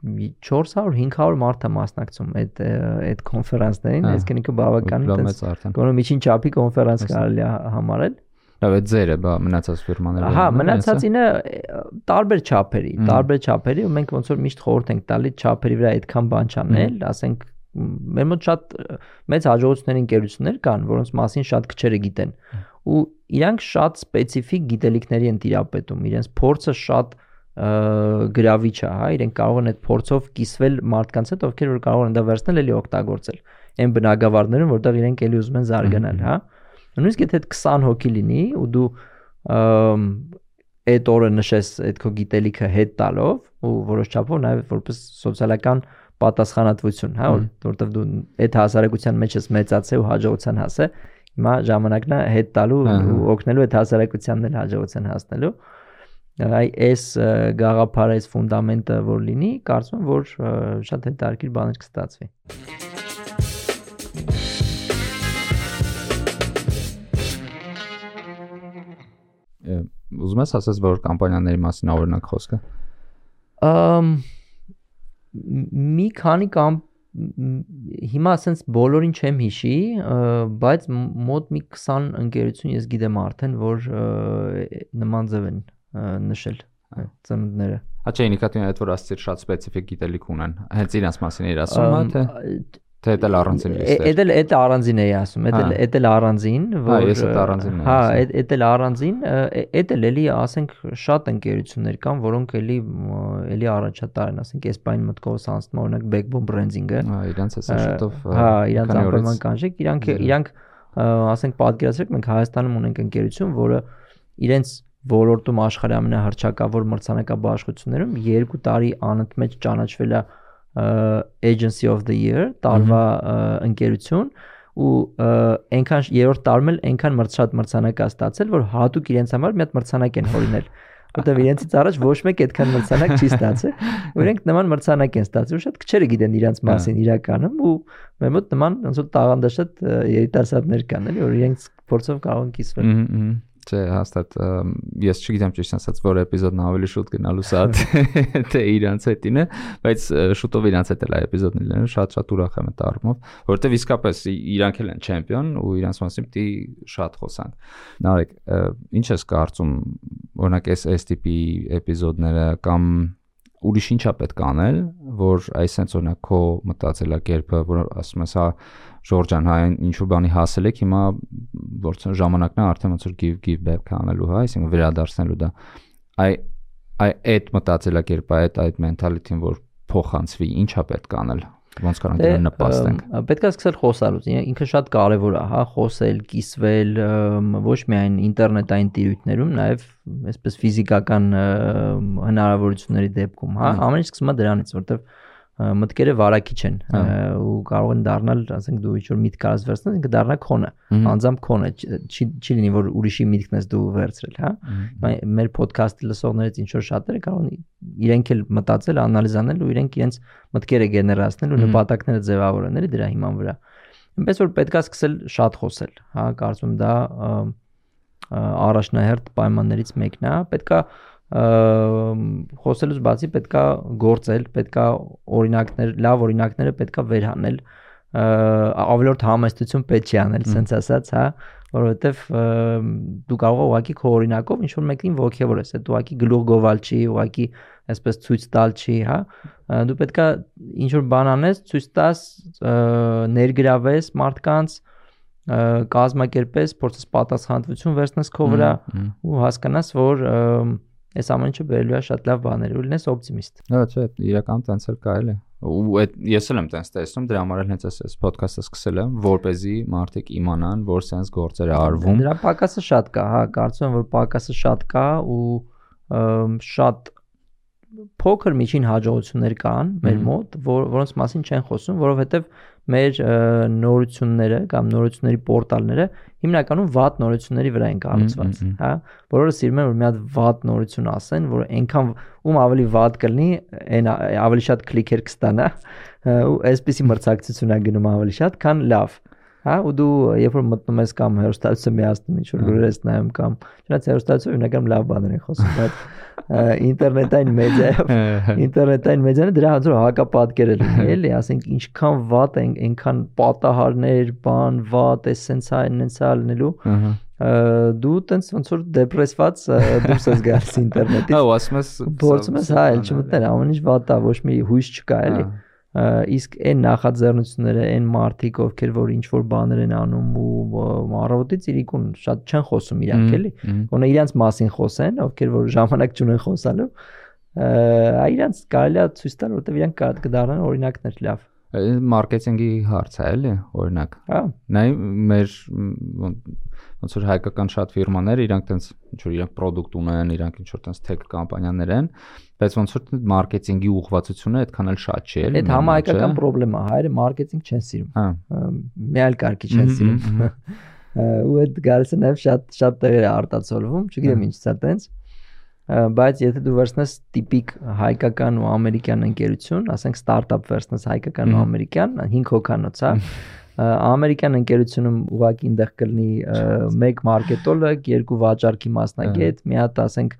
Speaker 1: 400-500 մարդ է մասնակցում այդ այդ կոնֆերանսներին, այսինքն ինքը բավական
Speaker 2: է։
Speaker 1: Գոնե միջին չափի կոնֆերանս կարելի է համարել։
Speaker 2: Լավ, այդ ձերը, բա մնացած ֆիրմաները։
Speaker 1: Հա, մնացածինը տարբեր չափերի, տարբեր չափերի ու մենք ոնց որ միշտ խորհուրդ ենք տալի չափերի վրա այդքան բան չանել, ասենք մեր մոտ շատ մեծ հաջողությունների ընկերություններ կան, որոնց մասին շատ քչերը գիտեն։ Ու իրանք շատ սպეციფიկ գիտելիքների են տիրապետում, իրենց փորձը շատ գրավիչ է, հա, իրենք կարող են այդ փորձով կիսվել մարդկանց հետ, ովքեր որ կարող են դա վերցնել, էլի օգտագործել այն բնագավառներում, որտեղ իրենք էլի ուզում են զարգանալ, հա։ mm -hmm Նույնիսկ եթե 20 հոգի լինի ու դու այդ օրը նշես այդ քո գիտելիքը հետ տալով ու որոշ չափով նաև որպես սոցիալական պատասխանատվություն, հա, որտեղ դու այդ հասարակության մեջ ես մեծացել ու հաջողության հասել, Հիմա ժամանակն է հետ տալու ու օգնելու այդ հասարակությանն էլ հաջողության հասնելու։ Այ այս գաղափարը, այս ֆունդամենտը որ լինի, կարծում եմ, որ շատ հետաքրքիր բաներ կստացվի։
Speaker 2: Ուզում ես ասես, որ կամպանիաների մասին օրինակ խոսքը։
Speaker 1: Ամ մի քանի կամ հիմա ասենց բոլորին չեմ հիշի, բայց մոտ մի 20 ընկերություն ես գիտեմ արդեն, որ նման ձև են նշել ծնունդները։
Speaker 2: Հա չէ, ինքնատիպ այդ որ ասցիր շատ սպეციფიկ գիտելիք ունեն։ Հենց իրաց մասին էր ասում, հա թե։ Թե դա առանձին լիստ է։
Speaker 1: Էդ էլ էդ առանձին էի ասում, էդ էլ էդ էլ առանձին,
Speaker 2: որ Հա, ես էլ առանձին եմ։
Speaker 1: Հա, էդ էլ առանձին, էդ էլ էլի ասենք շատ ընկերություններ կան, որոնք էլի էլի առաջատար են, ասենք Espanol մտքով սանցնում օրինակ Backbone branding-ը։
Speaker 2: Հա, իրանց էս շուտով
Speaker 1: Հա, իրանց անպայման կանժեք, իրանք իրանք ասենք պատկերացրեք մենք Հայաստանում ունենք ընկերություն, որը իրենց ոլորտում աշխարհի ամենահրճակավոր մրցանակաբաշխություններում 2 տարի անընդմեջ ճանաչվել է agency of the year, տարվա ընկերություն ու այնքան երրորդ տարում էլ այնքան մրցաշատ մրցանակ է ստացել, որ հատուկ իրենց համար մի հատ մրցանակ են հորինել որտեվ իրենցից առաջ ոչ մեկ այդքան մրցանակ չի ստացել ու իրենք նման մրցանակ են ստացել ու շատ քչերը գիտեն իրանց մասին իրականում ու մեր մոտ նման ոնց որ տաղանդաշատ երիտասարդներ կան էլի որ իրենք փորձով կարող են կիսվել
Speaker 2: Չէ, հաստատ ես չգիտեմ ճիշտ ասած որ էպիզոդն ավելի շուտ գնալու սա թե իրանց հետին է, բայց շուտով իրանց հետ էլ է էպիզոդն լինելու, շատ-շատ ուրախ եմ այդ առումով, որովհետև իսկապես իրանք էլ են չեմպիոն ու իրանց մասին պիտի շատ խոսանք։ Նարեկ, ինչ ես կարծում, օրինակ այս տիպի էպիզոդները կամ ուրիշ ինչա պետք անել, որ այս sense օրինակ քո մտածելակերպը, որ ասում ես, հա Ժորժան, հա ինչ որ բանի հասել եք, հիմա որ ժամանակն է արդեն ոնց որ give give back անելու, հա, այսինքն վերադարձնելու դա։ Այ այ այդ մտածելակերպը, այդ այդ մենթալիտին, որ փոխանցվի, ինչա պետք անել ոնց կարող ենք դրան դե, նպաստենք
Speaker 1: պետք է սկսել խոսալուց ինքը շատ կարևոր է հա խոսել կիսվել ոչ միայն ինտերնետային տիրույթներում նաև այսպես ֆիզիկական հնարավորությունների դեպքում հա ամեն ինչ սկսում է դրանից որովհետև մտքերը վարակիչ են ու կարող են դառնալ, ասենք դու ինչ որ միտք կարաս վերցնես, ինքը դառնա քոնը, անձամբ քոնը, չի չի լինի որ ուրիշի միտքն ես դու վերցրել, հա։ Մեր ոդքասթը լսողներից ինչ որ շատերը կարող են իրենք էլ մտածել, անալիզանել ու իրենք իրենց մտքերը գեներացնել ու նպատակները ձևավորել դրա հիման վրա։ Այնպես որ պետքա սկսել շատ խոսել, հա, կարծում դա առաջնահերթ պայմաններից մեկն է, պետքա խոսելուց բացի պետքա գործել, պետքա օրինակներ, լավ օրինակները պետքա վերհանել ավելորդ համեստություն պետք չի անել, սենց ասած, հա, որովհետև դու կարող ես ուղակի քո օրինակով ինչ որ մեկին ողջևորես, այդ ուղակի գլուխ գովալ չի, ուղակի այսպես ցույց տալ չի, հա։ Դու պետքա ինչ որ բան անես, ցույց տաս, ներգրավես մարդկանց, կազմակերպես, փորձես պատասխանատվություն վերցնես քո վրա ու հասկանաս, որ և, Այս ամեն ինչը բերելու է շատ լավ բաներ ու լինես օպտիմիստ։
Speaker 2: Հա, չէ, իրական տենց էլ կարելի է։ Ու այդ ես էլ եմ տենց տեսնում, դրա համար էլ հենց այս ոդքասթը սկսել եմ, որ เป զի մարդիկ իմանան, որ sense գործեր է արվում։
Speaker 1: Դրա պակասը շատ կա, հա, կարծում եմ, որ պակասը շատ կա ու շատ փոքր միջին հաջողություններ կան մեր մոտ, որ որոնց մասին չեն խոսում, որովհետև մեր նորությունները կամ նորությունների պորտալները հիմնականում վատ նորությունների վրա են կառուցված, հա։ Բոլորը սիրում են որ մի հատ վատ նորություն ասեն, որ այնքան ում ավելի վատ կլինի, այն ավելի շատ քլիքեր կստանա ու այսպեսի մրցակցություն է գնում ավելի շատ, քան լավ հա ու դու երբ որ մտնում ես կամ հերոստացը միացնում ինչ որ լուրեր ես նայում կամ չնայած հերոստացը հիմնականում լավ բաներ են խոսում բայց ինտերնետային մեդիայով ինտերնետային մեդիանը դրա հաջող հակապատկեր է լինի էլի ասենք ինչքան վատ են այնքան պատահարներ բան վատ է սենսա այնսա լինելու դու տենց ոնց որ դեպրեսված դուրս ես գալիս ինտերնետից
Speaker 2: հա ու ասում ես
Speaker 1: փորձում ես հա էլ չմտնել ամեն ինչ վատ է ոչ մի հույս չկա էլի իսկ այն նախաձեռնությունները, այն մարդիկ, ովքեր որ ինչ որ բաներ են անում ու առավոտից իրիկուն շատ չեն խոսում իրանք էլի, գոնե իրանց մասին խոսեն, ովքեր որ ժամանակ չունեն խոսալու, իրանց կարելի է ցույց տալ, որովհետև իրանք կդառնան օրինակներ լավ
Speaker 2: մարքեթինգի հարց է էլի օրինակ
Speaker 1: հա
Speaker 2: նայ մեր ոնց որ հայկական շատ ֆիրմաներ իրանք տենց ինչ որ իրանք product ունեն իրանք ինչ որ տենց tech կամպանիաներ են բայց ոնց որ մարքեթինգի ուղղվածությունը այդքան էլ շատ չի էլի
Speaker 1: այդ համահայկական խնդրեմ է հայերը մարքեթինգ չեն սիրում
Speaker 2: հա
Speaker 1: մի այլ կարգի չեն սիրում ու այդ գալսը նաև շատ շատ տեղեր է արտացոլվում չգիտեմ ինչ's է տենց բայց եթե դու վերցնես տիպիկ հայկական ու ամերիկյան ընկերություն, ասենք ստարտափ վերցնես հայկական ու ամերիկյան, 5 հոկանոց, հա, ամերիկյան ընկերությունում ուղակի այնտեղ կլինի մեկ մարքետոլոգ, երկու վաճառքի մասնագետ, մի հատ ասենք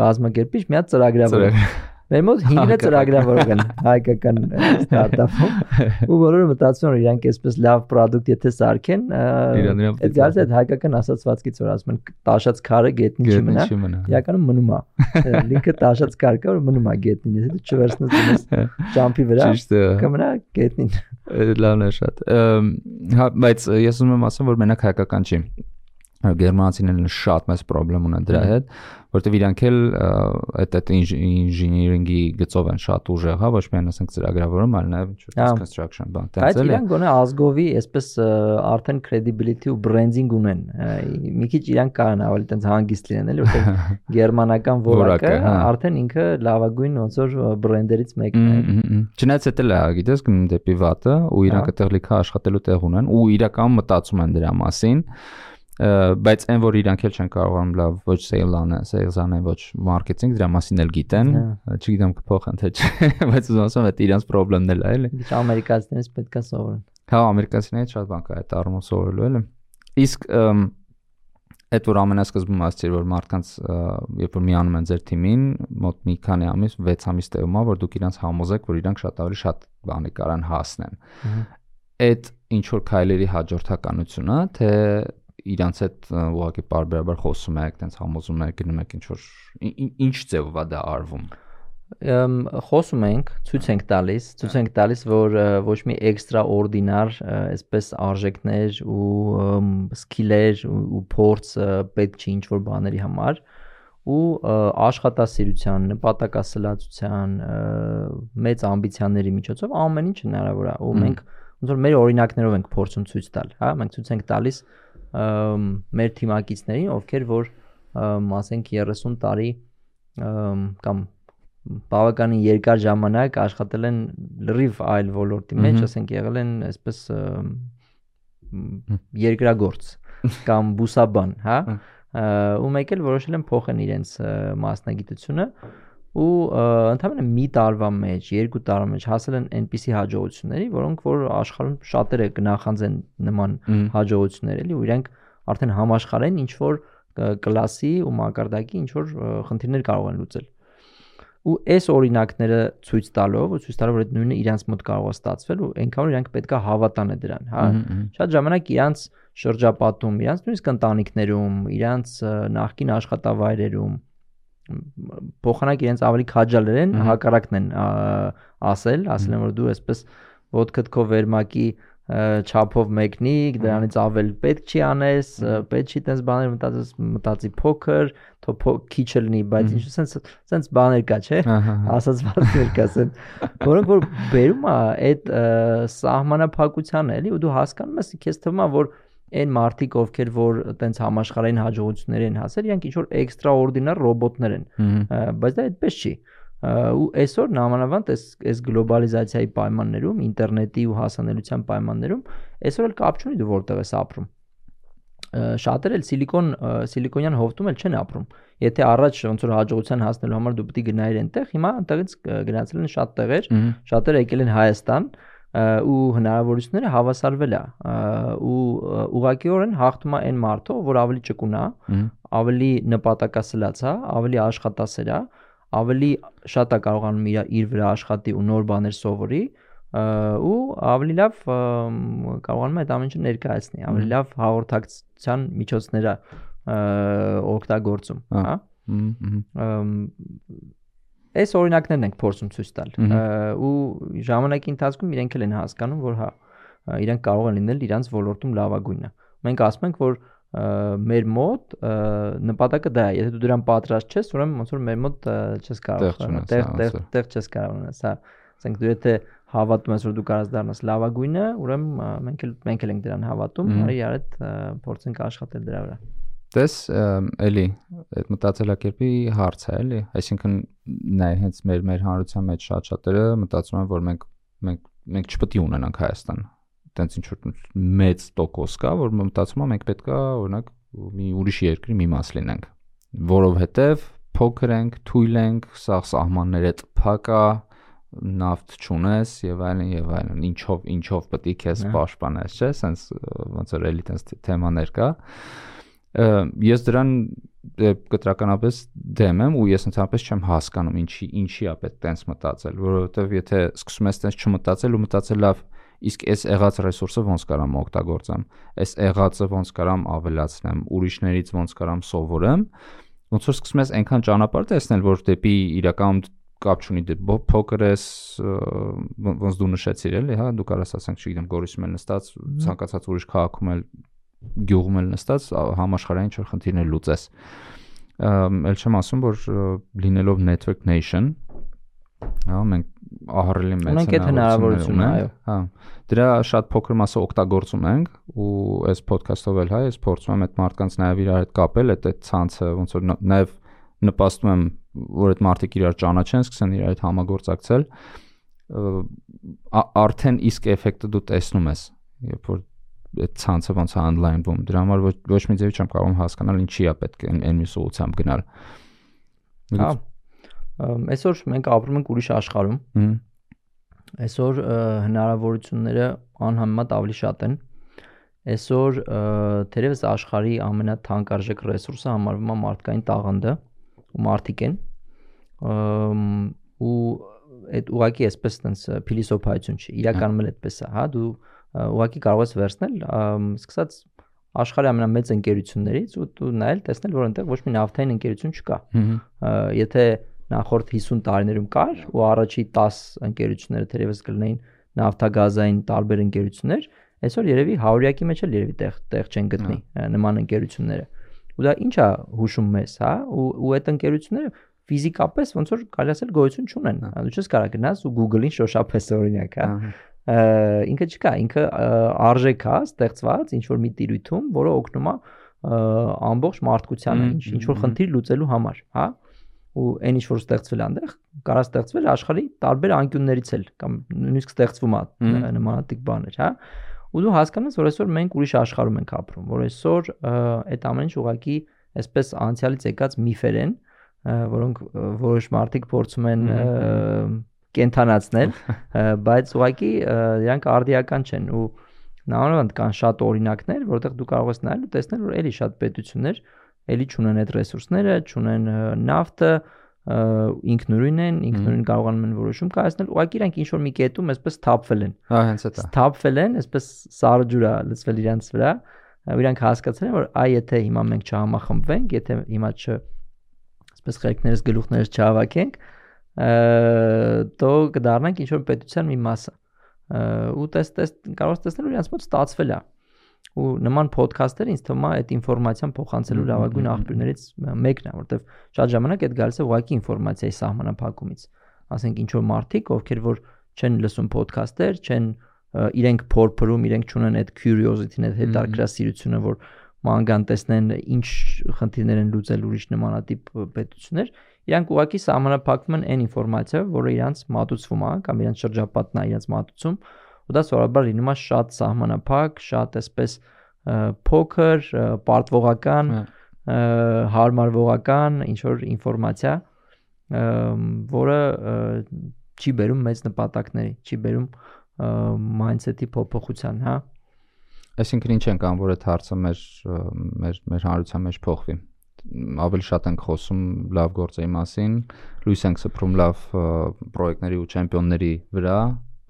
Speaker 1: կազմակերպիչ, մի հատ ծրագրավորող Մեր մոտ 5-ը ծրագրավորող են հայկական ստարտափում ու բոլորը մտածում են իրանք այսպես լավ product եթե սարքեն այդ գալիս այդ հայկական ասացվածքից որ ասում են տաշած քարը գետնի չմնա իրականում մնում է լինքը տաշած քար կա որ մնում է գետնին եթե դու չվերցնես դնես ջամփի վրա կմնա գետնին
Speaker 2: լավն է շատ հա բայց ես ուզում եմ ասեմ որ մենակ հայկական չի գերմանացիներն շատ մեծ խնդրեմ ունեն դրա հետ որովհետև իրանք էլ այդ այդ ինժինիրինգի գծով են շատ ուժեղ, հա, ոչ միայն ասենք ծրագրավորում, այլ նաև ինչ-որ
Speaker 1: հա։
Speaker 2: construction բան
Speaker 1: տենց էլ։ Բայց իրանք գոնե ազգովի այսպես արդեն credibility ու branding ունեն։ Մի քիչ իրանք կարան ավելի տենց հանգիստ լինեն, էլի, որովհետև գերմանական որակը հա։ արդեն ինքը լավագույն ոնց որ բրենդերից մեկն է։
Speaker 2: Չնայած դա է, գիտես, դեպի վատը ու իրանք այդտեղ լիքը աշխատելու տեղ ունեն ու իրական մտածում են դրա մասին բայց այն որ իրանք էլ չեն կարողանում լավ ոչ sale անեն, sales անեն, ոչ marketing, դրա մասին էլ գիտեն, չգիտեմ կփոխեն թե չէ, բայց ուզում ասեմ, դա իրանք խնդիրն էլ է, էլի։
Speaker 1: Ինչ ամերիկացիներից պետքա սովորեն։
Speaker 2: Հա, ամերիկացիներից շատ բան կա այդ առումով սովորելու, էլի։ Իսկ այդ որ ամենասկզբում ասացի որ մարդկանց երբ որ միանում են ձեր թիմին մոտ մի քանի ամիս 6 ամիս տևում է որ դուք իրանք համոզեք որ իրանք շատ ավելի շատ բանի կարան հասնեն այդ ինչ որ քայլերի հաջորդականությունա թե իրանց հետ ուղղակի բարբերաբար խոսում եք, տենց համոզում եք, գնում եք ինչ որ ինչ ձևով է դա արվում։
Speaker 1: խոսում ենք, ցույց ենք տալիս, ցույց ենք տալիս, որ ոչ մի էքստրաօրդինար, այսպես արժեքներ ու սկիլեր ու փորձ պետք չի ինչ որ բաների համար ու աշխատասիրության, նպատակասլացության, մեծ ամբիցիաների միջոցով ամեն ինչ հնարավոր է ու մենք ոնց որ մեր օրինակներով ենք փորձում ցույց տալ, հա, մենք ցույց ենք տալիս մեր թիմակիցներին, ովքեր որ ասենք 30 տարի կամ բավականին երկար ժամանակ աշխատել են լրիվ այլ ոլորտի մեջ, ասենք եղել են այսպես երկրագործ կամ բուսաբան, հա? ու մեկ էլ որոշել են փոխեն իրենց մասնագիտությունը ու ընդհանրապես մի տարվա մեջ, երկու տարվա մեջ հասել են այնպիսի հաջողությունների, որոնք որ աշխարհում շատերը կնախանձեն նման հաջողություններ էլի ու իրենք արդեն համաշխարհային ինչ որ կլասի ու մակարդակի ինչ որ խնդիրներ կարող են լուծել ու այս օրինակները ցույց տալով ու ցույց տալով որ այդ նույնը իրանց մոտ կարող է ստացվել ու այնքան իրանք պետքա հավատան է դրան, հա։ Շատ ժամանակ իրանց շրջապատում, իրանց նույնիսկ ընտանիքներում, իրանց նախկին աշխատավայրերում փոխանակ իրենց ավելի քաջալեր են, հակառակն են ասել, ասել են որ դու այսպես ոդկդ քո վերմակի չափով մեկնի, դրանից ավել պետք չի անես, պետք չի տես բաներ մտածես, մտածի փոքր, թո քիչ լինի, բայց ինչ sense sense բաներ կա, չէ՞։ Ասած բաներ կա, sense, որոնք որ բերում է այդ սահմանափակությանը, էլի, ու դու հասկանում ես, քեզ թվում է, որ այն մարդիկ, ովքեր որ տենց համաշխարհային հաջողություններ են հասել, իրանք ինչ որ էքստրաօրդինար ռոբոտներ են, բայց դա այդպես չի ու այսօր նամանավանդ այս այս գլոբալիզացիայի պայմաններում, ինտերնետի ու հասանելիության պայմաններում, այսօր էլ կապ չունի դու որտեղ ես ապրում շատերը էլ սիլիկոն սիլիկոնյան հովտում էլ չեն ապրում։ Եթե առաջ ոնց որ հաջողության հասնելու համար դու պետք է գնայիր այնտեղ, հիմա այնտեղից գնացել են շատ տեղեր, շատերը եկել են Հայաստան ու հնարավորությունները հավասարվել է ու ուղղակիորեն հաղթում է այն մարդը, որ ավելի ճկուն է, ավելի նպատակասլաց է, ավելի աշխատասեր է, ավելի շատ է կարողանում իր իր վրա աշխատի ու նոր բաներ սովորի ու ավելի լավ կարողանում է այդ ամենը ներկայացնի, ավելի լավ հաղորդակցության միջոցները օգտագործում, հա։ Այս օրինակներն ենք փորձում ցույց տալ ու ժամանակի ընթացքում իրենք էլ են հասկանում, որ հա իրենք կարող են լինել իրանց ոլորտում լավագույնը։ Մենք ասում ենք, որ մեր մոտ նպատակը դա է եթե դու դրան պատրաստ ես ուրեմն ոնց որ մեր մոտ չես կարող տեղ տեղ տեղ չես կարող ունես հա ասենք դու եթե հավատում ես որ դու կարաս դառնաս լավագույնը ուրեմն մենք էլ մենք էլ ենք դրան հավատում արի այդ փորձենք աշխատել դրա վրա
Speaker 2: Տես էլի այդ մտածելակերպի հարց է էլի այսինքն նայ հենց մեր մեր հանրության մեջ շատ շատերը մտածում են որ մենք մենք մենք չպետք է ունենանք Հայաստան տենց ինչ որ մեծ տոկոս կա, որ մտածում եմ մենք պետքա օրինակ մի ուրիշ երկրի մի մաս լինենք, որովհետև փոքր ենք, թույլ ենք, սա սահմանները տփակա, նավթ չունես եւ այլն եւ այլն ինչով ինչով պետք է քեզ պաշտպանես չէ սենց ոնց որ էլի տենց թեմաներ կա ես դրան կտրականապես դեմ եմ ու ես ընդհանրապես չեմ հասկանում ինչի ինչի է պետք տենց մտածել որովհետեւ եթե սկսում ես տենց չմտածել ու մտածել լավ իսկ այս եղած ռեսուրսը ոնց կարամ օգտագործեմ այս եղածը ոնց կարամ ավելացնեմ ուրիշներից ոնց կարամ սովորեմ ոնց որ սկսում ես այնքան ճանապարհ տեսնել որ դեպի իրական կապ չունի դե փոքր ես ոնց դու նշեցիր էլի հա դու կարաս ասենք չգիտեմ գորիսում էլ նստած ցանկացած ուրիշ քաղաքում էլ գյուղում էլ նստած համաշխարհային ինչ-որ խնդիրներ լուծես ել չեմ ասում որ լինելով network nation հա մենք ահռելի մեծ
Speaker 1: ունենք այդ հնարավորությունը, այո։
Speaker 2: Հա։ Դրա շատ փոքր մասը օգտագործում ենք ու այս ոդքասթով էլ հա, ես փորձում եմ այդ մարդկանց նաև իրար հետ կապել, այդ այդ ցանցը ոնց որ նաև նպաստում եմ, որ այդ մարդիկ իրար ճանաչեն, սկսեն իրար հետ համագործակցել արդեն իսկ էֆեկտը դու տեսնում ես, երբ որ այդ ցանցը ոնց է online-ում։ Դրա համար ոչ ոչ մի ձև չեմ կարող հասկանալ ինչի է պետք այն մի սուլությամբ գնալ։
Speaker 1: Հա, Այսօր մենք ապրում ենք ուրիշ աշխարհում։ Այսօր հնարավորությունները անհամեմատ ավելի շատ են։ Այսօր թերևս աշխարհի ամենաթանկարժեք ռեսուրսը համարվում է մարդկային տաղանդը ու մարդիկ են։ ու այդ ուղակի այսպես տենց փիլիսոփայություն չի։ Իրականում էլ այդպես է, հա, դու ուղակի կարող ես վերցնել, սկսած աշխարհի ամենամեծ ընկերություններից ու դու նայել տեսնել, որ այնտեղ ոչ մի նավթային ընկերություն չկա։ Եթե նախորդ 50 տարիներում կար ու առաջի 10 ընկերությունները թերևս կլինեին նավթագազային տարբեր ընկերություններ, այսօր երևի 100-յակի մեջ էլ երևի տեղ տեղ չեն գտնի նման ընկերությունները։ Ու դա ի՞նչ է հուշում մեզ, հա? Ու ու այդ ընկերությունները ֆիզիկապես ոնց որ կարելի ասել գոյություն չունեն։ Դու չես կարող գնաս ու Google-ին շոշափես օրինակ, հա ինքը չկա, ինքը արժեք է ստեղծված ինչ որ մի տիրույթում, որը օգնում է ամբողջ մարդկությանը ինչ ինչ որ խնդիր լուծելու համար, հա ու այն ինչ որ ստեղծվել այնտեղ կարա ստեղծվել աշխարհի տարբեր անկյուններից էլ կամ նույնիսկ ստեղծվում է նմանատիպ բաներ, հա ու դու հասկանաս որ այսօր մենք ուրիշ աշխարհում ենք ապրում, որ այսօր այդ ամեն ինչ ուղակի այսպես անցյալից եկած միֆեր են, որոնք որոշ մարդիկ փորձում են կենթանացնել, բայց ուղղակի իրանք արդիական չեն ու նամանավանդ կան շատ օրինակներ, որտեղ դու կարող ես նայել ու տեսնել, որ էլի շատ պետություններ էլի չունեն այդ ռեսուրսները, չունեն նավթը, ինքնուրույն են, ինքնուրույն կարողանում են որոշում կայացնել, ուղղակի իրանք ինչ որ մի կետում այսպես թափվել են։
Speaker 2: Հա, հենց այդ է։
Speaker 1: Թափվել են, այսպես սարը ջուրա լցվել իրանց վրա, իրանք հասկացել են, որ այ եթե հիմա մենք չհամախմբվենք, եթե հիմա չ այսպես խելքներս գլուխներս չհավաքենք, դո կդառնանք ինչ որ պետության մի մասը ու տես տես կարող ես տեսնել որ իրancs մոտ ստացվել է ու նման ոդքասթերը ինձ թվում է այդ ինֆորմացիան փոխանցելու լավագույն աղբյուրներից մեկն է որովհետև շատ ժամանակ այդ գալիս է ուղակի ինֆորմացիայի սահմանափակումից ասենք ինչ որ մարդիկ ովքեր որ չեն լսում ոդքասթեր չեն իրենք փորփրում իրենք չունեն այդ curiosity-ն այդ հետարքրասիրությունը որ մանգան տեսնեն ինչ խնդիրներ են լուծել ուրիշ նմանատիպ պետություններ իրանք ուղակի սահմանափակվում են այն ինֆորմացիայով, որը իրանց մատուցվում է կամ իրանց շրջապատն է իրանց մատուցում, ու դա սովորաբար լինում է շատ սահմանափակ, շատ այսպես փոքր, պարտվողական, հարմարվողական ինչ որ ինֆորմացիա, որը չի բերում մեծ նպատակների, չի բերում mindset-ի փոփոխության, հա։
Speaker 2: Այսինքն ինչ ենք անում, որ այդ հարցը մեր մեր մեր հանրության մեջ փոխվի ավելի շատ ենք խոսում լավ գործերի մասին, լույս ենք սփռում լավ պրոյեկտների ու չեմպիոնների վրա,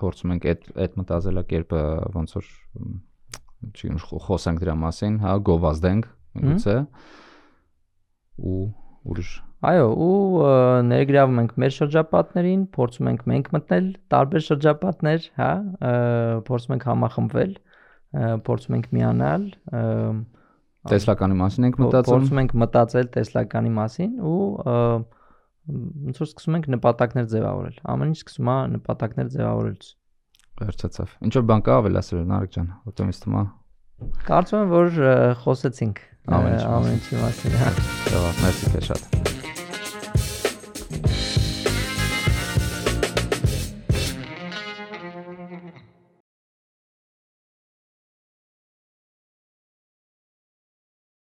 Speaker 2: փորձում ենք այդ այդ մտածելակերպը ոնց որ չգիտեմ խոսանք դրա մասին, հա, գովազդենք միգուցե ու ուրիշ
Speaker 1: Այո, ու ներգրավում ենք մեր շրջապատներին, փորձում ենք մենք մտնել տարբեր շրջապատներ, հա, փորձում ենք համախմբվել, փորձում ենք միանալ,
Speaker 2: Տեսլականի մասին ենք մտածում։
Speaker 1: Փորձում ենք մտածել տեսլականի մասին ու ոնց որ սկսում ենք նպատակներ ձևավորել։ Ամեն ինչ սկսում է նպատակներ ձևավորելուց։
Speaker 2: Վերջացավ։ Ինչ որ բան կա ավելացրել Նարեկ ջան, որտեղ ինձ թվում է։
Speaker 1: Կարծում եմ որ խոսեցինք ամեն ինչի մասին, հա։
Speaker 2: Լավ, մերսի քեզ շատ։